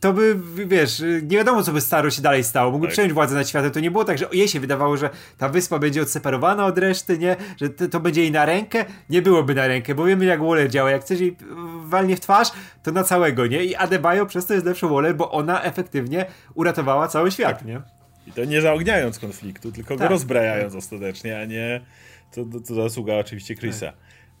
to by, wiesz, nie wiadomo, co by Staro się dalej stało. Mógłby tak. przejąć władzę nad światem. To nie było tak, że jej się wydawało, że ta wyspa będzie odseparowana od reszty, nie? Że to, to będzie jej na rękę. Nie byłoby na rękę, bo wiemy, jak Waller działa. Jak chcesz jej walnie w twarz, to na całego, nie? I Adebayo przez to jest lepszy Waller, bo ona efektywnie uratowała cały świat, tak. nie? I to nie zaogniając konfliktu, tylko tak. go rozbrajając ostatecznie, a nie to, to, to zasługa oczywiście Chrisa.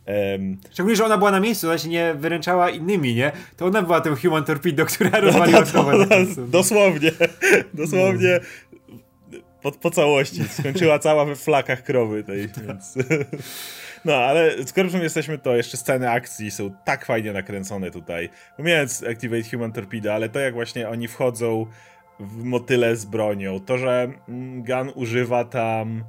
Um, Szczególnie, że ona była na miejscu, ona się nie wyręczała innymi, nie? To ona była tym Human Torpedo, która rozwaliła no, to, Dosłownie, dosłownie no. po, po całości. Skończyła cała we flakach krowy tej, tak. więc... No, ale skoro już jesteśmy, to jeszcze sceny akcji są tak fajnie nakręcone tutaj. Pomijając Activate Human Torpedo, ale to jak właśnie oni wchodzą w motyle z bronią, to, że mm, Gun używa tam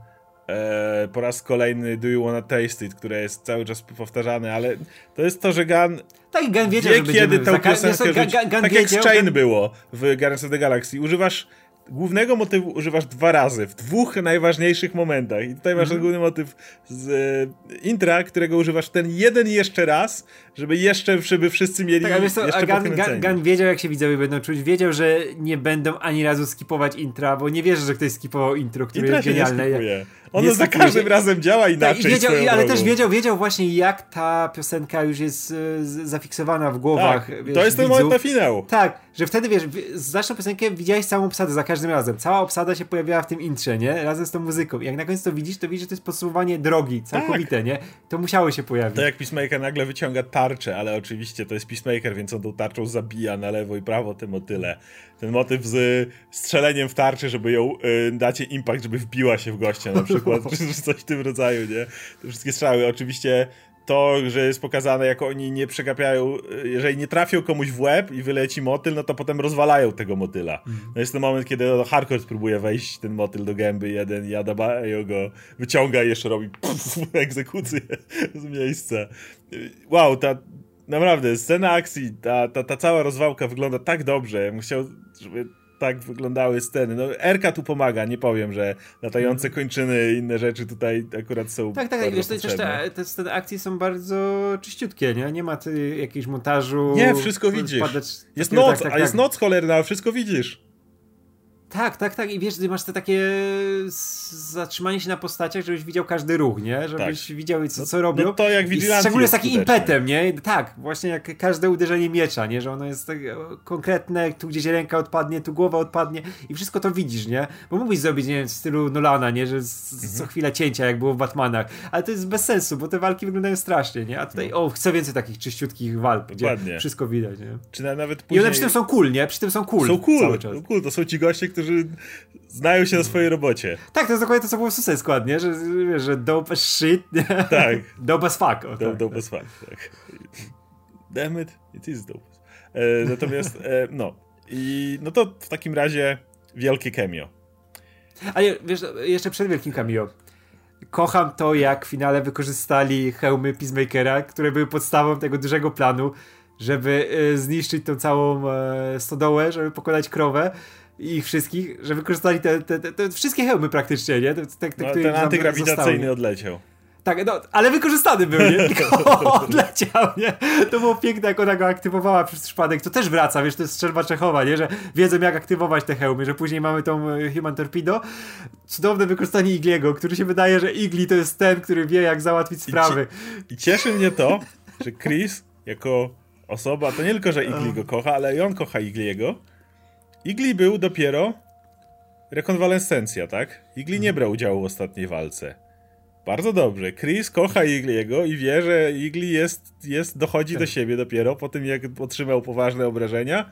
e, po raz kolejny Do You Wanna Taste It, które jest cały czas powtarzane, ale to jest to, że Gun tak, Gun wiedział, wie, kiedy tę piosenkę rzuci. Tak jak z Chain było w Guardians of the Galaxy. Używasz głównego motywu używasz dwa razy, w dwóch najważniejszych momentach. I tutaj masz mm -hmm. główny motyw z e, intra, którego używasz ten jeden jeszcze raz, żeby jeszcze, żeby wszyscy mieli tak, a wiesz co, jeszcze a Gan, Gan, wiedział, jak się widzowie będą czuć. Wiedział, że nie będą ani razu skipować intra, bo nie wierzę, że ktoś skipował intro, które Intra jest genialne. Nie ono za każdym razem działa inaczej. Tak, wiedział, ale też wiedział, wiedział właśnie, jak ta piosenka już jest e, zafiksowana w głowach. Tak, wiesz, to jest ten moment na finał. Tak, że wtedy wiesz, znasz tą piosenkę, widziałeś całą obsadę za każdym razem. Cała obsada się pojawiała w tym intrze, nie? Razem z tą muzyką. I jak na końcu to widzisz, to widzisz, że to jest podsumowanie drogi całkowite, tak. nie? To musiało się pojawić. To jak Peacemaker nagle wyciąga tarczę, ale oczywiście to jest Peacemaker, więc on tą tarczą zabija na lewo i prawo te motyle. Ten motyw z strzeleniem w tarczy, żeby ją y, dacie impact, żeby wbiła się w gościa na przykład, czy coś w tym rodzaju, nie? Te wszystkie strzały. Oczywiście to, że jest pokazane, jak oni nie przegapiają, jeżeli nie trafią komuś w łeb i wyleci motyl, no to potem rozwalają tego motyla. Mm. No jest ten moment, kiedy no, hardcore próbuje wejść ten motyl do gęby jeden i Adabayo go wyciąga i jeszcze robi puf, egzekucję z miejsca. Wow, ta naprawdę scena akcji, ta, ta, ta cała rozwałka wygląda tak dobrze. Ja bym chciał, żeby tak wyglądały sceny. No, Erka tu pomaga, nie powiem, że latające mhm. kończyny i inne rzeczy tutaj akurat są. Tak, tak, wiesz, też te, te sceny akcji są bardzo czyściutkie, nie? Nie ma ty jakiegoś montażu. Nie, wszystko widzisz. Jest noc, tak, tak, a jest tak. noc cholerna, wszystko widzisz. Tak, tak, tak. I wiesz, ty masz te takie zatrzymanie się na postaciach, żebyś widział każdy ruch, nie? Żebyś tak. widział, co, co robią. No to jak widziałem. Szczególnie z takim impetem, nie? Tak, właśnie jak każde uderzenie miecza, nie? Że ono jest tak konkretne, tu gdzieś ręka odpadnie, tu głowa odpadnie i wszystko to widzisz, nie? Bo mógłbyś zrobić, nie wiem, w stylu Nolana, nie? Że mhm. co chwila cięcia, jak było w Batmanach. Ale to jest bez sensu, bo te walki wyglądają strasznie, nie? A tutaj, no. o, chcę więcej takich czyściutkich walk, Dokładnie. gdzie wszystko widać, nie? Czy nawet później... I one przy tym są cool, nie? Przy tym są cool. Są cool, cały czas. Są cool. To są ci goście, którzy znają się na swojej robocie. Tak, to jest dokładnie to, co było w Suicide Squad, nie? Że, że dope shit. Tak. dope as fuck. O, Do, tak, dope tak. as fuck, tak. Damn it, it is dope. E, natomiast, e, no. I no to w takim razie wielkie cameo. Ale wiesz, jeszcze przed wielkim cameo. Kocham to, jak w finale wykorzystali hełmy Peacemakera, które były podstawą tego dużego planu, żeby e, zniszczyć tą całą e, stodołę, żeby pokonać krowę ich wszystkich, że wykorzystali te, te, te, te wszystkie hełmy praktycznie, nie? Te, te, no, ten antygrawitacyjny odleciał. Tak, no, ale wykorzystany był, nie? Tylko odleciał, nie? To było piękne, jak ona go aktywowała przez przypadek. To też wraca, wiesz, to jest strzelba Czechowa, nie? Że wiedzą, jak aktywować te hełmy, że później mamy tą e, Human Torpedo. Cudowne wykorzystanie Igliego, który się wydaje, że Igli to jest ten, który wie, jak załatwić sprawy. I, I cieszy mnie to, że Chris, jako osoba, to nie tylko, że Igli go kocha, ale i on kocha Igliego. Igli był dopiero rekonwalescencja, tak? Igli nie brał udziału w ostatniej walce. Bardzo dobrze. Chris kocha Igliego i wie, że Igli jest, jest, dochodzi do siebie dopiero po tym, jak otrzymał poważne obrażenia.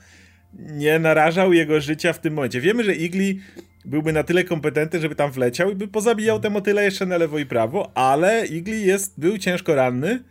Nie narażał jego życia w tym momencie. Wiemy, że Igli byłby na tyle kompetentny, żeby tam wleciał i by pozabijał te motyle jeszcze na lewo i prawo, ale Igli jest, był ciężko ranny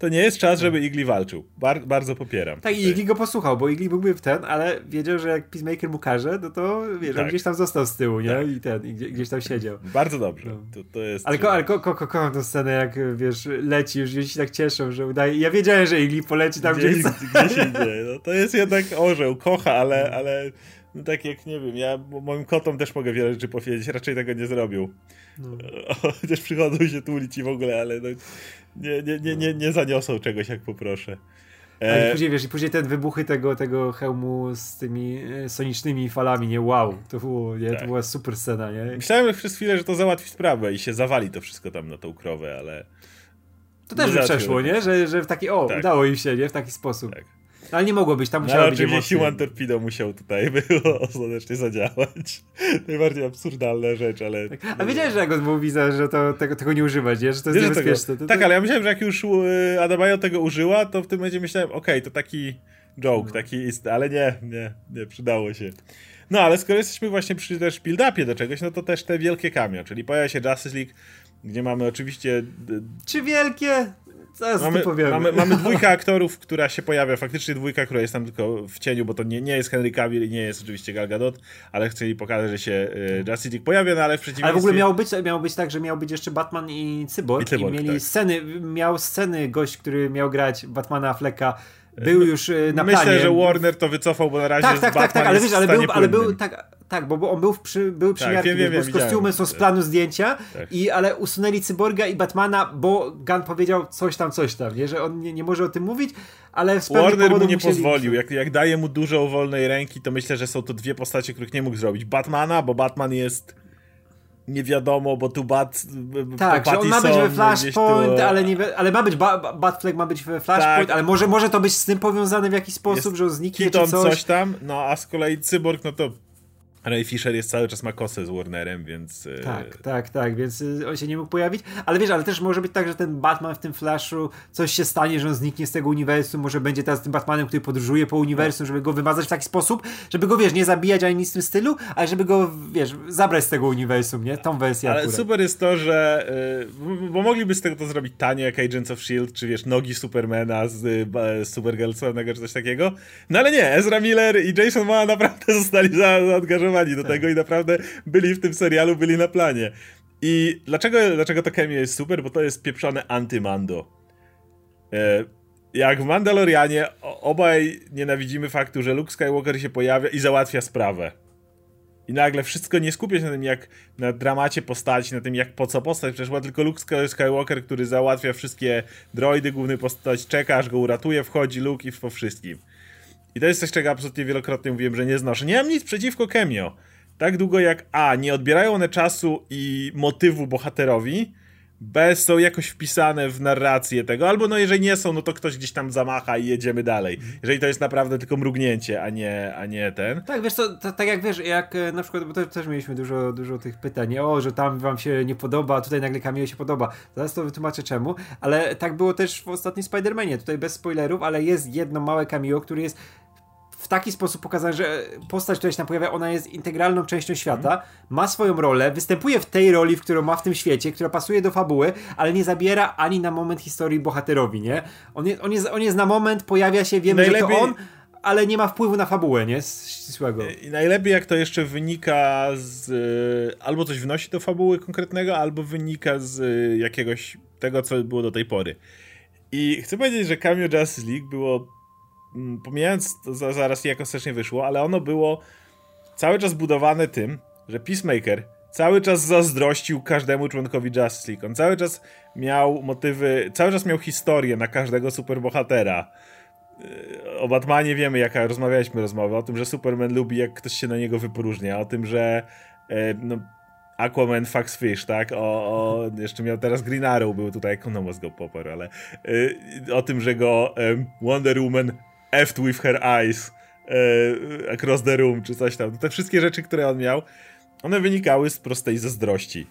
to nie jest czas, żeby Igli walczył. Bar bardzo popieram. Tak, i Igli go posłuchał, bo Igli byłby w ten, ale wiedział, że jak Peacemaker mu każe, no to wiesz, tak. on gdzieś tam został z tyłu, nie? Tak. I ten, i gdzieś tam siedział. Bardzo dobrze. No. To, to jest... Ale, ko, ale ko, ko, ko, kocham tę scenę, jak wiesz, leci, już się tak cieszą, że udaje. Ja wiedziałem, że Igli poleci tam gdzieś. Gdzieś, gdzieś. No, to jest jednak orzeł, kocha, ale, ale no tak jak nie wiem, ja moim kotom też mogę wiele rzeczy powiedzieć, raczej tego nie zrobią. No. Chociaż przychodzą się tłulić i w ogóle, ale no, nie, nie, nie, nie, nie zaniosą czegoś, jak poproszę. Ale e... później wiesz, i później te wybuchy tego, tego hełmu z tymi e, sonicznymi falami, nie? Wow, to, było, nie? Tak. to była super scena, nie? Myślałem przez chwilę, że to załatwi sprawę i się zawali to wszystko tam na tą krowę, ale. To też by przeszło, nie? Że, że w taki, o, tak. udało im się, nie? W taki sposób. Tak. Ale nie mogło być, tam musiało no, być oczywiście Human Torpedo musiał tutaj było ostatecznie zadziałać. Najbardziej absurdalna rzecz, ale... Tak. A wiedziałeś, że jak on mówi, że to, tego, tego nie używać, nie? Że to jest Wiesz, niebezpieczne. To, to, tak, ale ja myślałem, że jak już y, Adamayo tego użyła, to w tym momencie myślałem, okej, okay, to taki joke, no. taki istny, ale nie, nie, nie, przydało się. No, ale skoro jesteśmy właśnie przy też build-upie do czegoś, no to też te wielkie cameo, czyli pojawia się Justice League, gdzie mamy oczywiście... Czy wielkie? Zaraz mamy, powiemy. Mamy, mamy dwójkę aktorów, która się pojawia, faktycznie dwójka, która jest tam tylko w cieniu, bo to nie, nie jest Henry Cavill i nie jest oczywiście Gal Gadot, ale chcieli pokazać, że się y, Justice League pojawia, no ale w przeciwieństwie... Ale w ogóle miało być, miało być tak, że miał być jeszcze Batman i Cyborg i, Cyborg, i mieli tak. sceny, miał sceny gość, który miał grać Batmana Flecka był już y, na Myślę, planie. że Warner to wycofał, bo na razie tak, tak, tak, tak, ale wiesz, ale był, ale był tak, tak, bo, on był, w przy, był tak, wiem, wiem, wiem, z kostiumem, są z planu zdjęcia, tak. i, ale usunęli Cyborga i Batmana, bo Gunn powiedział coś tam, coś tam, nie? że on nie, nie może o tym mówić, ale z Warner mu nie musieli... pozwolił. Jak, jak daje mu dużo wolnej ręki, to myślę, że są to dwie postacie, których nie mógł zrobić. Batmana, bo Batman jest nie wiadomo, bo tu Bat Tak, że on ma być we Flashpoint, tu... ale, nie, ale ma być, ba, Batfleck ma być we Flashpoint, tak. ale może, może to być z tym powiązane w jakiś sposób, jest że on zniknie czy coś. coś tam, no a z kolei Cyborg, no to Ray Fisher jest cały czas ma kosę z Warnerem, więc... E, tak, tak, tak, więc e, on się nie mógł pojawić, ale wiesz, ale też może być tak, że ten Batman w tym Flashu, coś się stanie, że on zniknie z tego uniwersum, może będzie teraz tym Batmanem, który podróżuje po uniwersum, żeby go wymazać w taki sposób, żeby go, wiesz, nie zabijać ani nic w tym stylu, ale żeby go, wiesz, zabrać z tego uniwersum, nie? Tą wersję Ale akurat. super jest to, że yy, bo mogliby z tego to zrobić tanie, jak Agents of S.H.I.E.L.D., czy wiesz, nogi Supermana z, z Supergirl czy coś takiego, no ale nie, Ezra Miller i Jason Ma naprawdę zostali za, do tak. tego i naprawdę byli w tym serialu, byli na planie. I dlaczego, dlaczego to cameo jest super? Bo to jest pieprzone anty-Mando. E, jak w Mandalorianie obaj nienawidzimy faktu, że Luke Skywalker się pojawia i załatwia sprawę. I nagle wszystko nie skupia się na tym, jak na dramacie postaci, na tym, jak po co postać. Przecież ma tylko Luke Skywalker, który załatwia wszystkie droidy, główny postać czeka, aż go uratuje, wchodzi Luke i po wszystkim. I to jest coś, czego absolutnie wielokrotnie mówiłem, że nie znoszę. Nie mam nic przeciwko cameo tak długo jak A, nie odbierają one czasu i motywu bohaterowi, B, są jakoś wpisane w narrację tego, albo no jeżeli nie są, no to ktoś gdzieś tam zamacha i jedziemy dalej. Jeżeli to jest naprawdę tylko mrugnięcie, a nie, a nie ten. Tak, wiesz co, to, tak jak wiesz, jak e, na przykład, bo to, też mieliśmy dużo, dużo tych pytań, o, że tam wam się nie podoba, a tutaj nagle Camille się podoba. Zaraz to wytłumaczę czemu, ale tak było też w ostatnim Spider-Manie, tutaj bez spoilerów, ale jest jedno małe cameo, który jest taki sposób pokazać, że postać, która się tam pojawia, ona jest integralną częścią świata, mm. ma swoją rolę, występuje w tej roli, w którą ma w tym świecie, która pasuje do fabuły, ale nie zabiera ani na moment historii bohaterowi, nie? On jest, on jest, on jest na moment, pojawia się, wiemy, Najlepiej... że to on, ale nie ma wpływu na fabułę, nie? Ścisłego. I najlepiej jak to jeszcze wynika z... E, albo coś wnosi do fabuły konkretnego, albo wynika z e, jakiegoś tego, co było do tej pory. I chcę powiedzieć, że Cameo Justice League było pomijając to zaraz jak ostatecznie wyszło, ale ono było cały czas budowane tym, że Peacemaker cały czas zazdrościł każdemu członkowi Justice League. On cały czas miał motywy, cały czas miał historię na każdego superbohatera. Yy, o Batmanie wiemy, jaka rozmawialiśmy rozmowę, o tym, że Superman lubi, jak ktoś się na niego wypróżnia, o tym, że yy, no, Aquaman Fax Fish, tak? O, o, jeszcze miał teraz Green Arrow, był tutaj Economos go Popper, ale yy, o tym, że go Wonder Woman effed with her eyes e, across the room, czy coś tam. Te wszystkie rzeczy, które on miał, one wynikały z prostej zazdrości.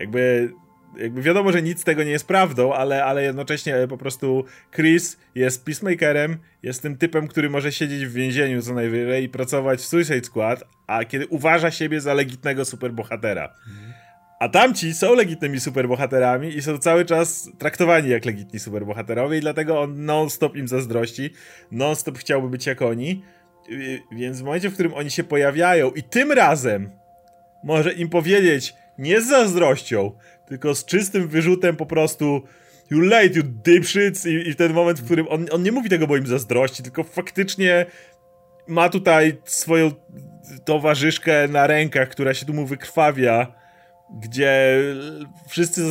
Jakby, jakby wiadomo, że nic z tego nie jest prawdą, ale, ale jednocześnie po prostu Chris jest peacemakerem, jest tym typem, który może siedzieć w więzieniu co najwyżej i pracować w Suicide Squad, a kiedy uważa siebie za legitnego superbohatera. Mhm. A tamci są legitnymi superbohaterami i są cały czas traktowani jak legitni superbohaterowie i dlatego on non-stop im zazdrości, non-stop chciałby być jak oni, więc w momencie, w którym oni się pojawiają i tym razem może im powiedzieć nie z zazdrością, tylko z czystym wyrzutem po prostu you late, you dipshits i, i ten moment, w którym on, on nie mówi tego, bo im zazdrości, tylko faktycznie ma tutaj swoją towarzyszkę na rękach, która się tu mu wykrwawia gdzie wszyscy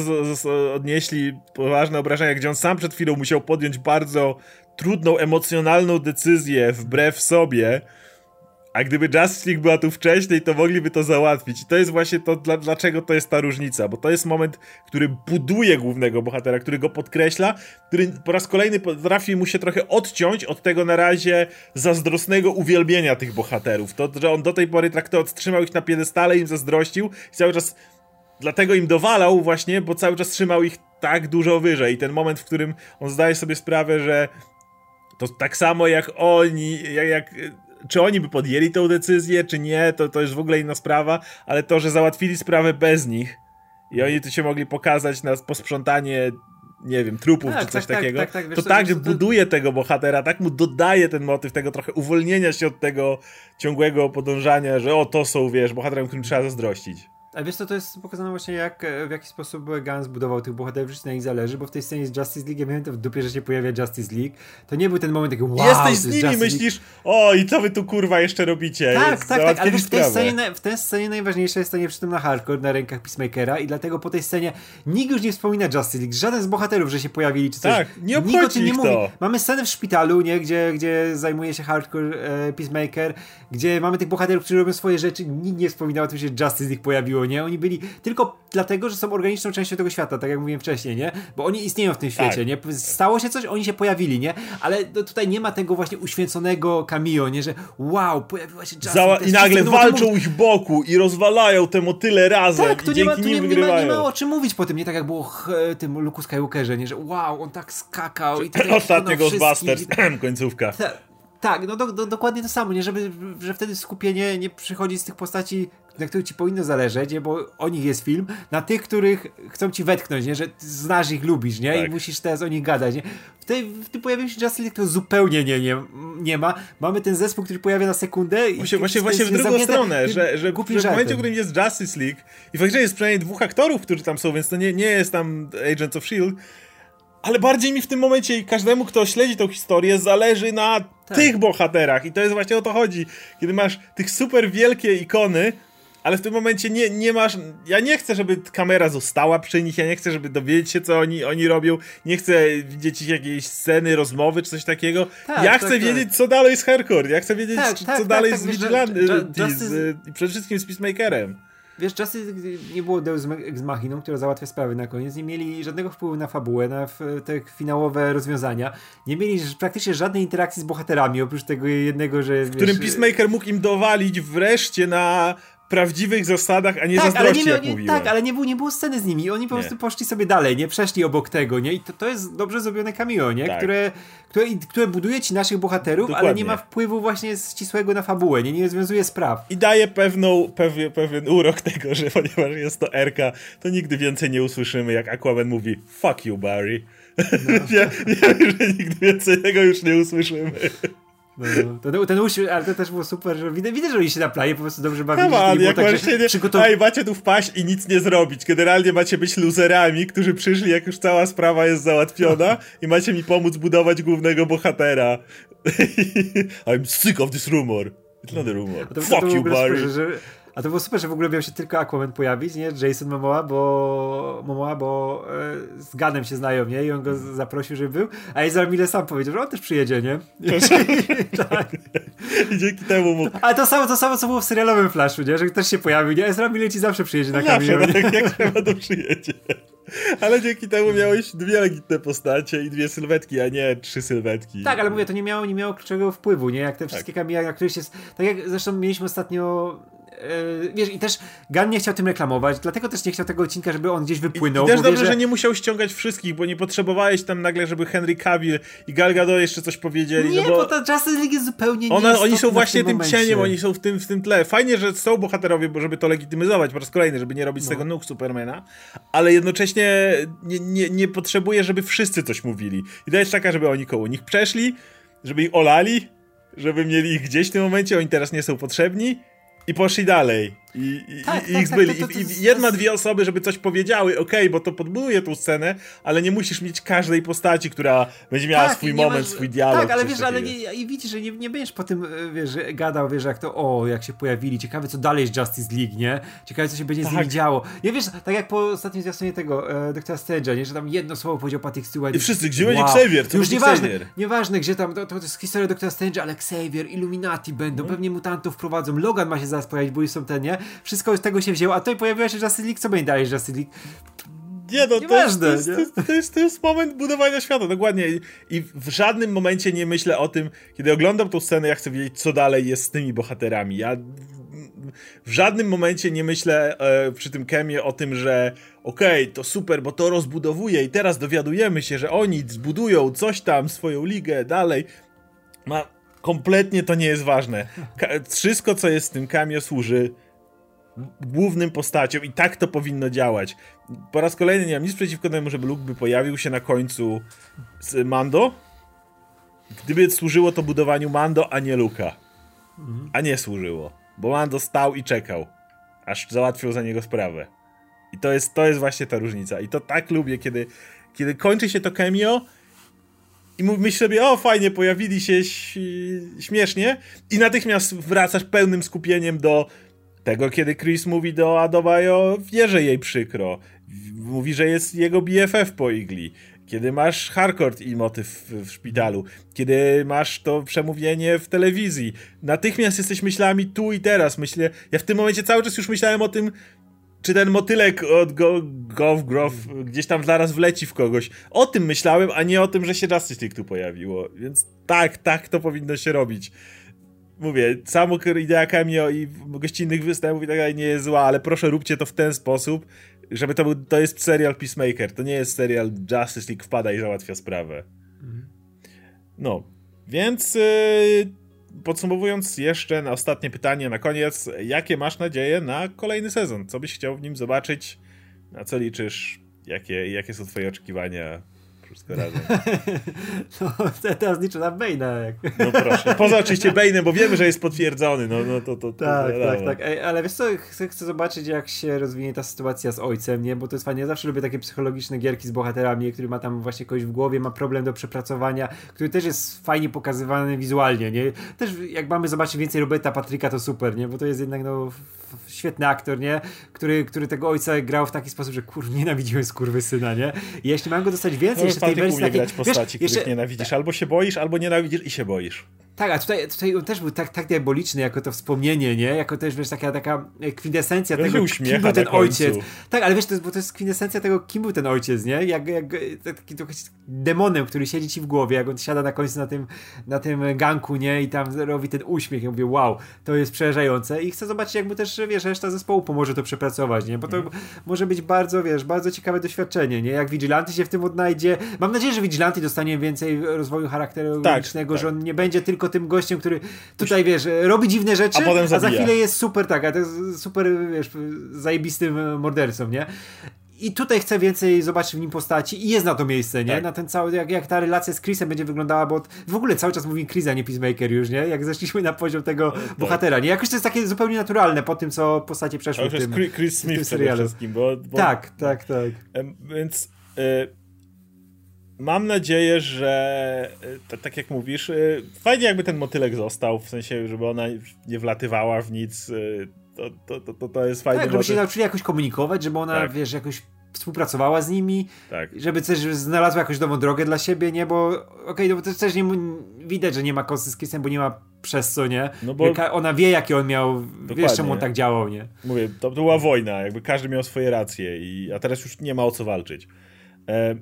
odnieśli poważne obrażenia, gdzie on sam przed chwilą musiał podjąć bardzo trudną, emocjonalną decyzję wbrew sobie, a gdyby Justice League była tu wcześniej, to mogliby to załatwić. I to jest właśnie to, dla, dlaczego to jest ta różnica, bo to jest moment, który buduje głównego bohatera, który go podkreśla, który po raz kolejny potrafi mu się trochę odciąć od tego na razie zazdrosnego uwielbienia tych bohaterów. To, że on do tej pory traktował, trzymał ich na piedestale, im zazdrościł i cały czas dlatego im dowalał właśnie, bo cały czas trzymał ich tak dużo wyżej. I ten moment, w którym on zdaje sobie sprawę, że to tak samo jak oni, jak, jak czy oni by podjęli tę decyzję, czy nie, to, to jest w ogóle inna sprawa, ale to, że załatwili sprawę bez nich i oni tu się mogli pokazać na posprzątanie nie wiem, trupów tak, czy coś tak, tak takiego, tak, tak, wiesz, to tak wiesz, buduje to... tego bohatera, tak mu dodaje ten motyw tego trochę uwolnienia się od tego ciągłego podążania, że o, to są, wiesz, bohaterem, którym trzeba zazdrościć. A wiesz co, to jest pokazane właśnie jak, e, w jaki sposób Gans budował tych bohaterów, na nich zależy, bo w tej scenie z Justice League, ja miałem to w dupie, że się pojawia Justice League, to nie był ten moment taki wow, Jesteś z nimi, myślisz, o i co wy tu kurwa jeszcze robicie? Tak, tak, tak, ale w tej, scenie, w tej scenie najważniejsze jest to nie przytem na hardcore na rękach Peacemakera i dlatego po tej scenie nikt już nie wspomina Justice League, żaden z bohaterów, że się pojawili czy coś. Tak, nie obchodzi nie mówi. To. Mamy scenę w szpitalu, nie, gdzie, gdzie zajmuje się hardcore e, Peacemaker, gdzie mamy tych bohaterów, którzy robią swoje rzeczy, nikt nie wspominał o tym, że Justice League pojawiło, nie? Oni byli tylko dlatego, że są organiczną częścią tego świata, tak jak mówiłem wcześniej, nie? Bo oni istnieją w tym świecie, tak. nie? Stało się coś, oni się pojawili, nie? Ale no, tutaj nie ma tego właśnie uświęconego cameo, nie? Że wow, pojawiła się Justin. Zała- I nagle walczą ich boku i rozwalają te motyle razem tak, i dzięki ma, nim nie, nie, ma, nie ma o czym mówić po tym, nie tak jak było ch, tym Luke Skywalkerze, nie? Że wow, on tak skakał i tutaj Ostatnio Ghostbusters, końcówka. Ta, tak, no do, do, dokładnie to samo, nie? Żeby, że wtedy skupienie nie przychodzi z tych postaci na których ci powinno zależeć, nie? bo o nich jest film, na tych, których chcą ci wetknąć, nie? że znasz ich, lubisz, nie? Tak. I musisz teraz o nich gadać, nie? W, tej, w tym pojawieniu się Justice League to zupełnie nie, nie, nie ma. Mamy ten zespół, który pojawia na sekundę i Właśnie, właśnie, właśnie w drugą stronę, że, że, że w momencie, w którym jest Justice League i faktycznie jest przynajmniej dwóch aktorów, którzy tam są, więc to nie, nie jest tam Agents of S.H.I.E.L.D., ale bardziej mi w tym momencie i każdemu, kto śledzi tą historię, zależy na tak. tych bohaterach. I to jest właśnie o to chodzi. Kiedy masz tych super wielkie ikony, ale w tym momencie nie, nie masz. Ja nie chcę, żeby kamera została przy nich, ja nie chcę, żeby dowiedzieć się, co oni, oni robią. Nie chcę widzieć ich jakiejś sceny, rozmowy czy coś takiego. Tak, ja tak, chcę tak, wiedzieć, tak. co dalej z Hardcore. Ja chcę wiedzieć, tak, co tak, dalej z Vigilante i przede wszystkim z Peacemakerem. Wiesz, czasy, gdy nie było Deus Ex Machiną, która załatwia sprawy na koniec, nie mieli żadnego wpływu na fabułę, na te finałowe rozwiązania. Nie mieli praktycznie żadnej interakcji z bohaterami, oprócz tego jednego, że... W wiesz, którym Peacemaker mógł im dowalić wreszcie na prawdziwych zasadach, a nie tak, zazdrości, ale nie, jak nie, Tak, ale nie, było, nie było sceny z nimi. Oni po nie. prostu poszli sobie dalej, nie przeszli obok tego, nie? I to, to jest dobrze zrobione cameo, nie? Tak. Które, które, które buduje ci naszych bohaterów, Dokładnie. ale nie ma wpływu właśnie ścisłego na fabułę, nie? Nie rozwiązuje spraw. I daje pewną, pewien, pewien urok tego, że ponieważ jest to Erka, to nigdy więcej nie usłyszymy, jak Aquaman mówi fuck you, Barry. No. ja wiem, że nigdy więcej tego już nie usłyszymy. No, no. ten, ten uśmiech, ale to też było super, że widać, widać że oni się na planie po prostu dobrze bawili. No, ale jak tak, właśnie nie, przygotow... Ej, macie tu wpaść i nic nie zrobić. Generalnie macie być luzerami, którzy przyszli, jak już cała sprawa jest załatwiona i macie mi pomóc budować głównego bohatera. I'm sick of this rumor. It's not a rumor. Fuck you, Barry. że, a to było super, że w ogóle miał się tylko Aquaman pojawić, nie? Jason Momoa, bo Momoa, bo e, z Ganem się znają, nie? I on go zaprosił, żeby był. A Ezra Miller sam powiedział, że on też przyjedzie, nie? tak. I dzięki temu mógł. Ale to samo, to samo, co było w serialowym Flashu, nie? Że też się pojawił, nie? Ezra Miller ci zawsze przyjedzie na kamieniu. Zawsze, tak, jak trzeba, to przyjedzie. Ale dzięki temu miałeś dwie legitne postacie i dwie sylwetki, a nie trzy sylwetki. Tak, ale mówię, to nie miało, nie miało kluczowego wpływu, nie? Jak te tak. wszystkie tak. kamienia, na których jest. Tak jak zresztą mieliśmy ostatnio Yy, wiesz, i też Gun nie chciał tym reklamować, dlatego też nie chciał tego odcinka, żeby on gdzieś wypłynął. I, i też dobrze, że... że... nie musiał ściągać wszystkich, bo nie potrzebowałeś tam nagle, żeby Henry Cavill i Gal Gadot jeszcze coś powiedzieli. Nie, no bo, bo ta Justice League jest zupełnie Ona, Oni są właśnie tym, tym cieniem, oni są w tym, w tym tle. Fajnie, że są bohaterowie, bo żeby to legitymizować po raz kolejny, żeby nie robić no. z tego nóg Supermana, ale jednocześnie nie, nie, nie potrzebuje, żeby wszyscy coś mówili. Idea jest taka, żeby oni koło nich przeszli, żeby ich olali, żeby mieli ich gdzieś w tym momencie, oni teraz nie są potrzebni i poszli dalej. I, i, tak, i tak, ich tak, byli. To, to, to, I jedna, dwie osoby, żeby coś powiedziały, okej, okay, bo to podbuduje tą scenę, ale nie musisz mieć każdej postaci, która będzie miała tak, swój moment, masz, swój dialog. Tak, ale wiesz, ale nie, i widzisz, że nie, nie będziesz po tym, e, wiesz, gadał, wiesz, jak to, o, jak się pojawili, ciekawe co dalej z Justice League, nie? Ciekawe co się będzie z nimi tak. działo. Nie wiesz, tak jak po ostatnim zwiastunie tego e, doktora Strange'a, nie? Że tam jedno słowo powiedział Patrick Stewart. I wszyscy, gdzie wow. będzie Xavier? To Już nieważne, Xavier. nieważne, gdzie tam, to, to jest historia doktora Strange'a, ale Xavier, Illuminati będą, hmm. pewnie mutantów wprowadzą, Logan ma się zaraz pojawić, bo już są ten, nie? Wszystko z tego się wzięło, a tutaj pojawiła się Justice League, co będzie dalej Justice League? Nie no, to jest, to, jest, to, jest, to jest moment budowania świata, dokładnie. I w żadnym momencie nie myślę o tym, kiedy oglądam tą scenę, ja chcę wiedzieć, co dalej jest z tymi bohaterami. Ja w żadnym momencie nie myślę e, przy tym kemie o tym, że okej, okay, to super, bo to rozbudowuje i teraz dowiadujemy się, że oni zbudują coś tam, swoją ligę, dalej. Ma, kompletnie to nie jest ważne. Ka wszystko, co jest w tym cameo służy głównym postacią i tak to powinno działać. Po raz kolejny nie mam nic przeciwko temu, żeby Luke by pojawił się na końcu z Mando, gdyby służyło to budowaniu Mando, a nie Luka. A nie służyło, bo Mando stał i czekał, aż załatwił za niego sprawę. I to jest, to jest właśnie ta różnica. I to tak lubię, kiedy, kiedy kończy się to cameo i myślisz sobie, o fajnie, pojawili się śmiesznie i natychmiast wracasz pełnym skupieniem do tego, kiedy Chris mówi do Adobayo, wie, że jej przykro. Mówi, że jest jego BFF po igli. Kiedy masz hardcore i motyw w, szpitalu, kiedy masz to przemówienie w telewizji, natychmiast jesteś myślami tu i teraz. Myślę, ja w tym momencie cały czas już myślałem o tym, czy ten motylek od Go, Gov Grof gdzieś tam zaraz wleci w kogoś. O tym myślałem, a nie o tym, że się Justice League tu pojawiło. Więc tak, tak to powinno się robić mówię, samo idea cameo i gościnnych występów i tak dalej nie jest zła, ale proszę róbcie to w ten sposób, żeby to był, to jest serial Peacemaker, to nie jest serial Justice League wpada i załatwia sprawę. No, więc yy, podsumowując jeszcze na ostatnie pytanie na koniec, jakie masz nadzieje na kolejny sezon? Co byś chciał w nim zobaczyć? Na co liczysz? Jakie, jakie są twoje oczekiwania? Wszystko razem. no, teraz liczę na Bane'a. Jak... No proszę. Poza oczywiście Bane'em, bo wiemy, że jest potwierdzony. No, no to, to, to tak, tak, tak. Ej, ale wiesz co, chcę, chcę zobaczyć, jak się rozwinie ta sytuacja z ojcem, nie? Bo to jest fajnie. Ja zawsze lubię takie psychologiczne gierki z bohaterami, który ma tam właśnie kogoś w głowie, ma problem do przepracowania, który też jest fajnie pokazywany wizualnie, nie? Też jak mamy zobaczyć więcej Roberta Patryka, to super, nie? Bo to jest jednak no, świetny aktor, nie? Który, który tego ojca grał w taki sposób, że kur, nienawidziłem syna, nie? I jeśli mam go dostać więcej no, jeszcze wersji takiej... grać postaci, wiesz, których jeszcze... nienawidzisz. Albo się boisz, albo nienawidzisz i się boisz. Tak, a tutaj, tutaj on też był tak, tak diaboliczny jako to wspomnienie, nie? Jako też, wiesz, taka, taka kwintesencja tego, kim był ten ojciec. Tak, ale wiesz, to bo to jest kwintesencja tego, kim był ten ojciec, nie? Jak, jak taki trochę demonem, który siedzi ci w głowie, jak on siada na końcu na tym, na tym ganku, nie? I tam robi ten uśmiech i mówię, wow, to jest przerażające i chcę zobaczyć, jak mu też, wiesz, reszta zespołu pomoże to przepracować, nie? Bo to mm. może być bardzo, wiesz, bardzo ciekawe doświadczenie, nie? Jak Vigilanty się w tym odnajdzie. Mam nadzieję, że Vigilanty dostanie więcej rozwoju charakterologicznego, tak, że on tak. nie będzie tylko tylko tym gościem, który tutaj, wiesz, robi dziwne rzeczy, a, a za chwilę jest super, tak, a to jest super, wiesz, zajebistym mordercą, nie? I tutaj chcę więcej zobaczyć w nim postaci i jest na to miejsce, nie? Tak. Na ten cały, jak, jak ta relacja z Chrisem będzie wyglądała, bo w ogóle cały czas mówi Chris, a nie Peacemaker już, nie? Jak zeszliśmy na poziom tego tak. bohatera, nie? Jakoś to jest takie zupełnie naturalne po tym, co postacie przeszły w tym, Chris Smith w tym serialu. Wszystkim, bo, bo... Tak, tak, tak. Więc... Y Mam nadzieję, że e, tak jak mówisz, e, fajnie jakby ten motylek został, w sensie, żeby ona nie wlatywała w nic. E, to, to, to, to jest fajne. Tak, żeby się nauczyli jakoś komunikować, żeby ona, tak. wiesz, jakoś współpracowała z nimi, tak. żeby też znalazła jakąś nową drogę dla siebie, nie? Bo okej, okay, no bo to też nie widać, że nie ma kosy z Chrisem, bo nie ma przez co, nie? No bo... Ona wie, jakie on miał, Dokładnie. wiesz, czemu on tak działał, nie? Mówię, to, to była wojna, jakby każdy miał swoje racje, i, a teraz już nie ma o co walczyć. E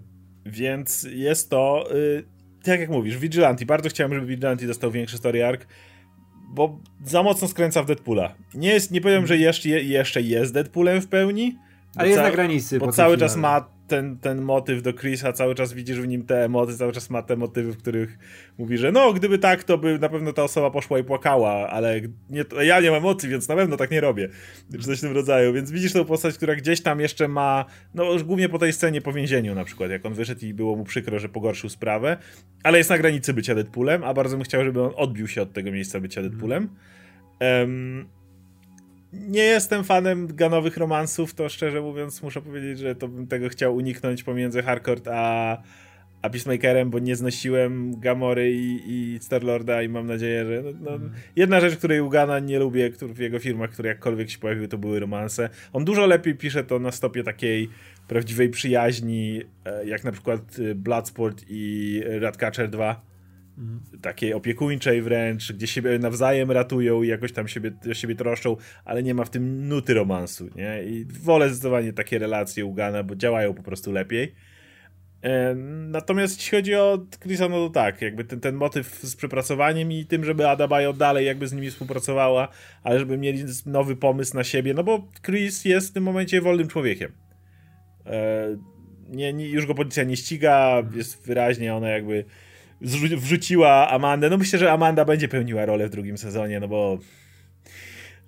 więc jest to, yy, tak jak mówisz, Vigilante. Bardzo chciałem, żeby Vigilante dostał większy story arc, bo za mocno skręca w Deadpoola. Nie, jest, nie powiem, że jeszcze, jeszcze jest Deadpoolem w pełni. Ale jest na granicy. Bo cały czas ma ten, ten motyw do Chrisa, cały czas widzisz w nim te emocje, cały czas ma te motywy, w których mówi, że no, gdyby tak, to by na pewno ta osoba poszła i płakała, ale nie, ja nie mam emocji, więc na pewno tak nie robię. Czy coś w tym rodzaju. Więc widzisz tę postać, która gdzieś tam jeszcze ma, no już głównie po tej scenie po więzieniu na przykład, jak on wyszedł i było mu przykro, że pogorszył sprawę, ale jest na granicy bycia Deadpoolem, a bardzo bym chciał, żeby on odbił się od tego miejsca bycia Deadpoolem. Um, nie jestem fanem ganowych romansów, to szczerze mówiąc muszę powiedzieć, że to bym tego chciał uniknąć pomiędzy Harcourt a, a Peacemakerem, bo nie znosiłem Gamory i, i Starlorda i mam nadzieję, że no, no, mm. jedna rzecz, której Ugana nie lubię który, w jego filmach, które jakkolwiek się pojawiły, to były romanse. On dużo lepiej pisze to na stopie takiej prawdziwej przyjaźni, e, jak na przykład e, Bloodsport i Ratcatcher 2 takiej opiekuńczej wręcz, gdzie siebie nawzajem ratują i jakoś tam siebie, siebie troszczą, ale nie ma w tym nuty romansu, nie? I wolę zdecydowanie takie relacje Ugana, bo działają po prostu lepiej. E, natomiast jeśli chodzi o Chrisa, no to tak, jakby ten, ten motyw z przepracowaniem i tym, żeby Ada dalej jakby z nimi współpracowała, ale żeby mieli nowy pomysł na siebie, no bo Chris jest w tym momencie wolnym człowiekiem. E, nie, nie, już go policja nie ściga, jest wyraźnie ona jakby wrzuciła Amandę. No myślę, że Amanda będzie pełniła rolę w drugim sezonie, no bo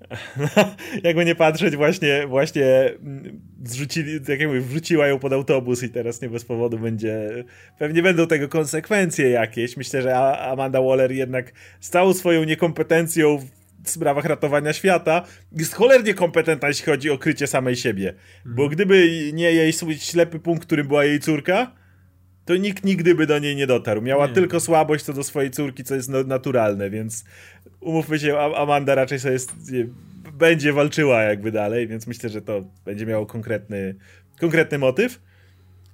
jakby nie patrzeć, właśnie, właśnie mm, zrzucili, tak jak mówię, wrzuciła ją pod autobus i teraz nie bez powodu będzie, pewnie będą tego konsekwencje jakieś. Myślę, że Amanda Waller jednak z całą swoją niekompetencją w sprawach ratowania świata jest cholernie kompetentna, jeśli chodzi o krycie samej siebie. Bo mhm. gdyby nie jej ślepy punkt, którym była jej córka, to nikt nigdy by do niej nie dotarł. Miała nie. tylko słabość co do swojej córki, co jest naturalne, więc umówmy się, Amanda raczej sobie jest, będzie walczyła jakby dalej, więc myślę, że to będzie miało konkretny, konkretny motyw.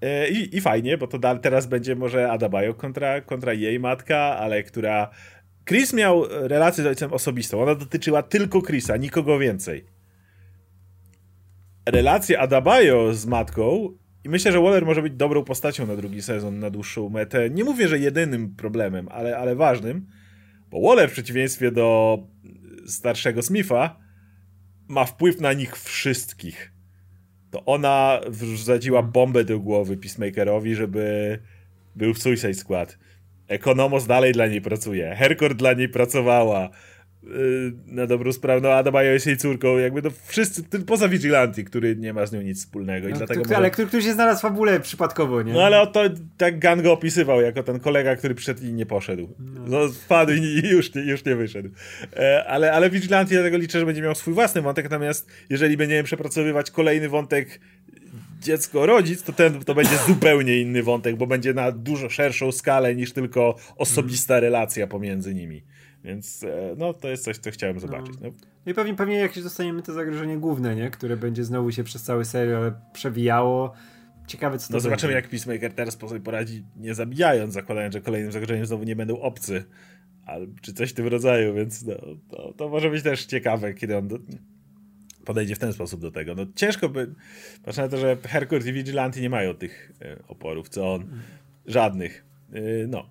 E, I, I fajnie, bo to da, teraz będzie może Adabayo kontra, kontra jej matka, ale która... Chris miał relację z ojcem osobistą. Ona dotyczyła tylko Chrisa, nikogo więcej. Relacja Adabayo z matką i myślę, że Waller może być dobrą postacią na drugi sezon, na dłuższą metę. Nie mówię, że jedynym problemem, ale, ale ważnym, bo Waller w przeciwieństwie do starszego Smitha ma wpływ na nich wszystkich. To ona wrzadziła bombę do głowy Peacemakerowi, żeby był w Suicide Squad. Ekonomos dalej dla niej pracuje. Herkord dla niej pracowała. Y, na dobrą sprawę, no Ada Maja jest jej córką, jakby to wszyscy, poza Vigilanti, który nie ma z nią nic wspólnego i no, dlatego... Który, może... Ale który, który się znalazł w fabule przypadkowo, nie? No ale to tak Gan go opisywał, jako ten kolega, który przyszedł i nie poszedł. No, no wpadł i już nie, już nie wyszedł. E, ale, ale Vigilanti dlatego liczę, że będzie miał swój własny wątek, natomiast jeżeli będziemy przepracowywać kolejny wątek dziecko, rodzic, to ten to będzie zupełnie inny wątek, bo będzie na dużo szerszą skalę niż tylko osobista relacja pomiędzy nimi. Więc e, no, to jest coś, co chciałem no. zobaczyć. No. no. I pewnie, pewnie jakieś dostaniemy to zagrożenie główne, nie? które będzie znowu się przez cały serial przewijało. Ciekawe, co to No będzie. zobaczymy, jak Peacemaker teraz sobie poradzi, nie zabijając, zakładając, że kolejnym zagrożeniem znowu nie będą obcy. Al, czy coś w tym rodzaju, więc no, to, to może być też ciekawe, kiedy on do, podejdzie w ten sposób do tego. No ciężko by, patrzę na to, że Herkurt i Vigilante nie mają tych e, oporów, co on, żadnych. E, no,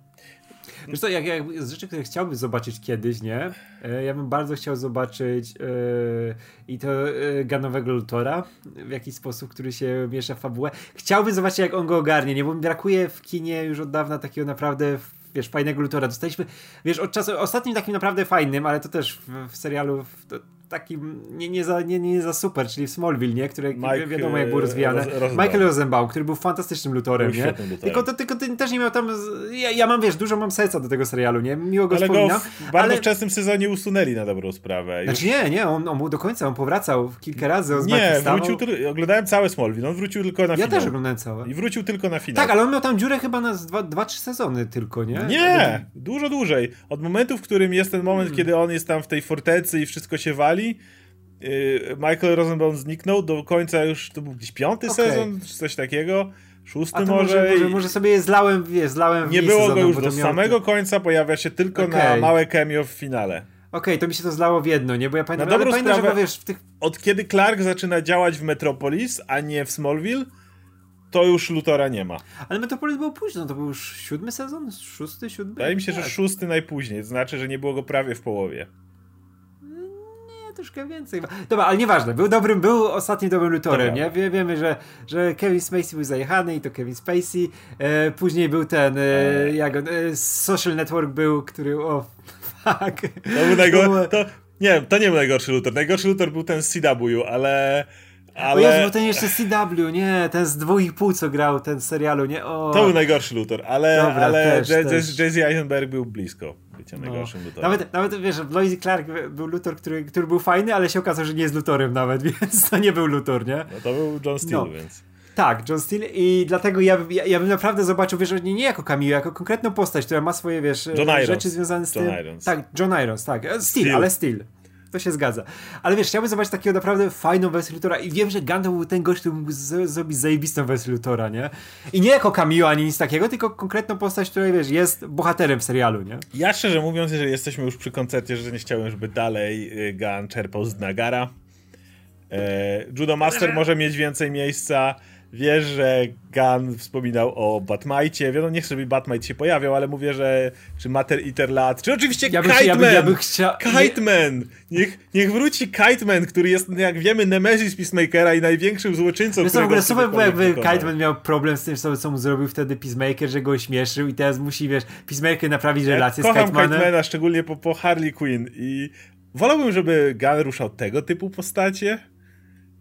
Wiesz co, jak, jak z rzeczy, które chciałbym zobaczyć kiedyś, nie? E, ja bym bardzo chciał zobaczyć yy, i to yy, Ganowego Lutora, w jakiś sposób, który się miesza w fabułę. Chciałbym zobaczyć, jak on go ogarnie, nie? Bo mi brakuje w kinie już od dawna takiego naprawdę wiesz, fajnego Lutora. Dostaliśmy, wiesz, od czasu, ostatnim takim naprawdę fajnym, ale to też w, w serialu, to, takim nie, nie, za, nie, nie za super, czyli w Smallville, nie? Które Mike, wiadomo jak było rozwijane. Roz, Michael Rosenbaum, który był fantastycznym lutorem, nie? Lutorem. Tylko, to, tylko ty też nie miał tam. Ja, ja, mam wiesz, dużo mam serca do tego serialu, nie? Miło go ale wspominam. Go w bardzo ale... wczesnym sezonie usunęli na dobrą sprawę. Już... Znaczy nie, nie, on, on był do końca, on powracał kilka razy. On nie, wrócił, oglądałem całe Smallville, on wrócił tylko na finał. Ja też oglądałem całe. I wrócił tylko na finał. Tak, ale on miał tam dziurę chyba na dwa, dwa trzy sezony tylko, nie? Nie, dużo dłużej. Od momentu, w którym jest ten moment, hmm. kiedy on jest tam w tej fortecy i wszystko się wali, Y, Michael Rosenbaum zniknął, do końca już to był gdzieś piąty okay. sezon, czy coś takiego. Szósty może, może, może, może. sobie je zlałem, je, zlałem Nie było go już do samego końca, pojawia się tylko okay. na małe cameo w finale. Okej, okay, to mi się to zlało w jedno, nie? Bo ja pamiętam, na dobrą pamiętam, sprawę, że wiesz, w tych... Od kiedy Clark zaczyna działać w Metropolis, a nie w Smallville, to już Lutora nie ma. Ale Metropolis był późno, to był już siódmy sezon? Szósty, siódmy? Wydaje mi się, tak. że szósty najpóźniej, to znaczy, że nie było go prawie w połowie troszkę więcej. Dobra, ale nieważne. Był dobrym, był ostatnim dobrym lutorem, nie? Wie, wiemy, że, że Kevin Spacey był zajechany i to Kevin Spacey. E, później był ten, e, jak on, e, Social Network był, który, o, fuck. To był najgorszy, to, nie, to nie był najgorszy lutor. Najgorszy lutor był ten CW, ale... Ale... O Jezu, ten jeszcze CW, nie, ten z dwóch i pół, co grał ten serialu, nie? O. To był najgorszy lutor, ale, Dobra, ale Jesse Eisenberg był blisko bycia no. najgorszym lutorem. Nawet, nawet wiesz, Lois Clark był lutor, który, który był fajny, ale się okazało, że nie jest lutorem nawet, więc to nie był lutor, nie? No to był John Steele, no. więc... Tak, John Steele i dlatego ja, ja, ja, bym naprawdę zobaczył, wiesz, nie, nie jako Camille, jako konkretną postać, która ma swoje, wiesz, rzeczy związane z John tym. Irons. Tak, John Irons, tak. Steel, Steel. ale Steel to się zgadza. Ale wiesz, chciałbym zobaczyć takiego naprawdę fajną wersję Lutora i wiem, że Gandalf był ten gość, który mógł zrobić zajebistą wersję Lutora, nie? I nie jako cameo ani nic takiego, tylko konkretną postać, która, wiesz, jest bohaterem w serialu, nie? Ja szczerze mówiąc, jeżeli jesteśmy już przy koncercie, że nie chciałem, żeby dalej y, Gun czerpał z Nagara. E, Judo Master może mieć więcej miejsca. Wiesz, że Gun wspominał o Batmajcie. Wiadomo, nie chcę, żeby Batmite się pojawiał, ale mówię, że czy Mater Eater Lat, czy oczywiście ja Kite ja, by, ja by chcia... Kite Man! Niech, niech wróci Kite Man, który jest, jak wiemy, Nemesis Peacemakera i największym złoczyńcą. Wiesz w ogóle super było, jakby Kite Man miał problem z tym, co, mu zrobił wtedy Peacemaker, że go ośmieszył i teraz musi, wiesz, Peacemaker naprawić relację ja z Kite Manem. Kite Mana, szczególnie po, po Harley Quinn i wolałbym, żeby Gun ruszał tego typu postacie.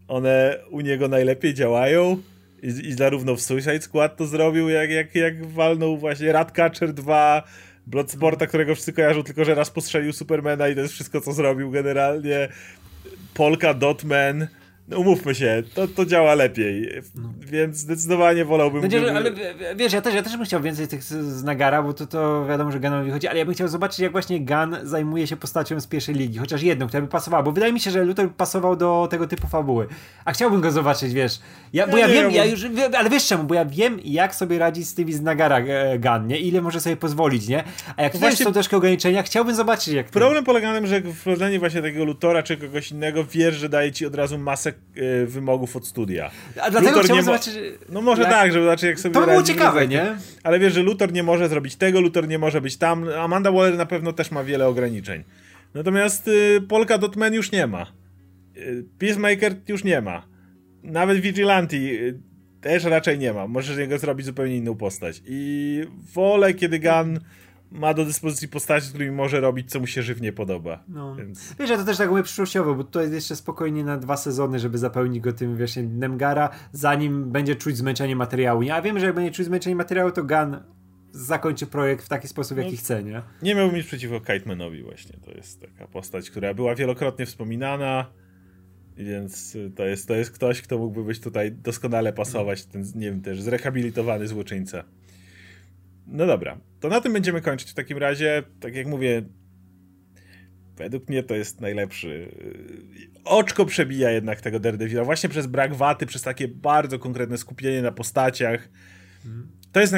One u niego najlepiej działają. I, zarówno w Suicide Squad to zrobił, jak, jak, jak walnął właśnie Ratcatcher 2, Bloodsporta, którego wszyscy kojarzą, tylko że raz postrzelił Supermana i to jest wszystko, co zrobił generalnie. Polka Dotman umówmy się, to, to działa lepiej, no. więc zdecydowanie wolałbym... Będzie, gdyby... Ale wiesz, ja też, ja też bym chciał więcej tych z Nagara, bo to, to wiadomo, że Gunowi chodzi, ale ja bym chciał zobaczyć, jak właśnie Gun zajmuje się postacią z pierwszej ligi, chociaż jedną, która by pasowała, bo wydaje mi się, że Luther pasował do tego typu fabuły, a chciałbym go zobaczyć, wiesz, ja, bo ja, ja wiem, ja już, ale wiesz czemu, bo ja wiem, jak sobie radzi z tymi z Nagara e, Gun, nie, ile może sobie pozwolić, nie, a jak właśnie są troszkę ograniczenia, chciałbym zobaczyć, jak... Problem polega na tym, że wprowadzenie właśnie takiego Lutora czy kogoś innego, wiesz, że daje ci od razu masę E, wymogów od studia. A dlatego Luthor chciałbym zobaczyć... No może jak... tak, żeby zobaczyć jak sobie To by było ciekawe, nie? Ale wiesz, że Luthor nie może zrobić tego, Luthor nie może być tam. Amanda Waller na pewno też ma wiele ograniczeń. Natomiast y, Polka Dotman już nie ma. Y, Peacemaker już nie ma. Nawet Vigilante y, też raczej nie ma. Możesz z niego zrobić zupełnie inną postać. I wolę, kiedy Gun ma do dyspozycji postaci, z którymi może robić, co mu się żywnie podoba. No. Więc... Wiesz, ja to też tak mówię przyszłościowo, bo to jest jeszcze spokojnie na dwa sezony, żeby zapełnić go tym właśnie Nemgara, zanim będzie czuć zmęczenie materiału. Ja wiem, że jak będzie czuć zmęczenie materiału, to Gun zakończy projekt w taki sposób, jaki no, chce, nie? Nie miałbym nic przeciwko Kitemanowi właśnie. To jest taka postać, która była wielokrotnie wspominana, więc to jest, to jest ktoś, kto mógłby być tutaj doskonale pasować, ten, nie wiem, też zrehabilitowany złoczyńca. No dobra, to na tym będziemy kończyć w takim razie. Tak jak mówię, według mnie to jest najlepszy. Oczko przebija jednak tego Daredevila, właśnie przez brak waty, przez takie bardzo konkretne skupienie na postaciach. To jest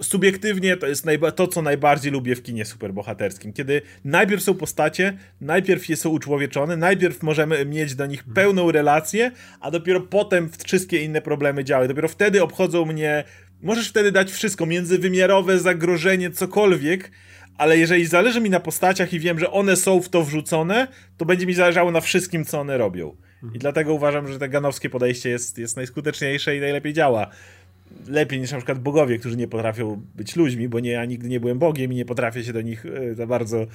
subiektywnie to jest to, co najbardziej lubię w kinie superbohaterskim. Kiedy najpierw są postacie, najpierw je są uczłowieczone, najpierw możemy mieć do nich pełną relację, a dopiero potem wszystkie inne problemy działają. Dopiero wtedy obchodzą mnie Możesz wtedy dać wszystko, międzywymiarowe zagrożenie, cokolwiek, ale jeżeli zależy mi na postaciach i wiem, że one są w to wrzucone, to będzie mi zależało na wszystkim, co one robią. I dlatego uważam, że to ganowskie podejście jest, jest najskuteczniejsze i najlepiej działa. Lepiej niż na przykład bogowie, którzy nie potrafią być ludźmi, bo nie, ja nigdy nie byłem bogiem i nie potrafię się do nich e, za bardzo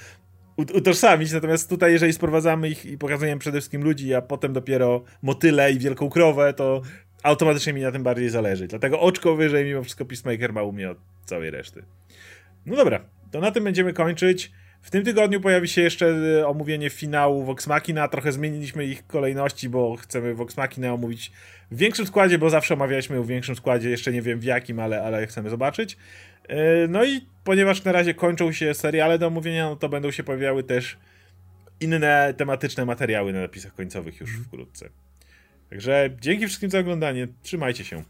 utożsamić. Natomiast tutaj, jeżeli sprowadzamy ich i pokazujemy przede wszystkim ludzi, a potem dopiero motyle i wielką krowę, to automatycznie mi na tym bardziej zależy. Dlatego oczko wyżej mimo wszystko Peacemaker ma u mnie od całej reszty. No dobra, to na tym będziemy kończyć. W tym tygodniu pojawi się jeszcze e, omówienie finału Vox Machina. Trochę zmieniliśmy ich kolejności, bo chcemy Vox Machina omówić w większym składzie, bo zawsze omawialiśmy w większym składzie. Jeszcze nie wiem w jakim, ale, ale chcemy zobaczyć. E, no i ponieważ na razie kończą się seriale do omówienia, no to będą się pojawiały też inne tematyczne materiały na napisach końcowych już wkrótce. Także dzięki wszystkim za oglądanie. Trzymajcie się.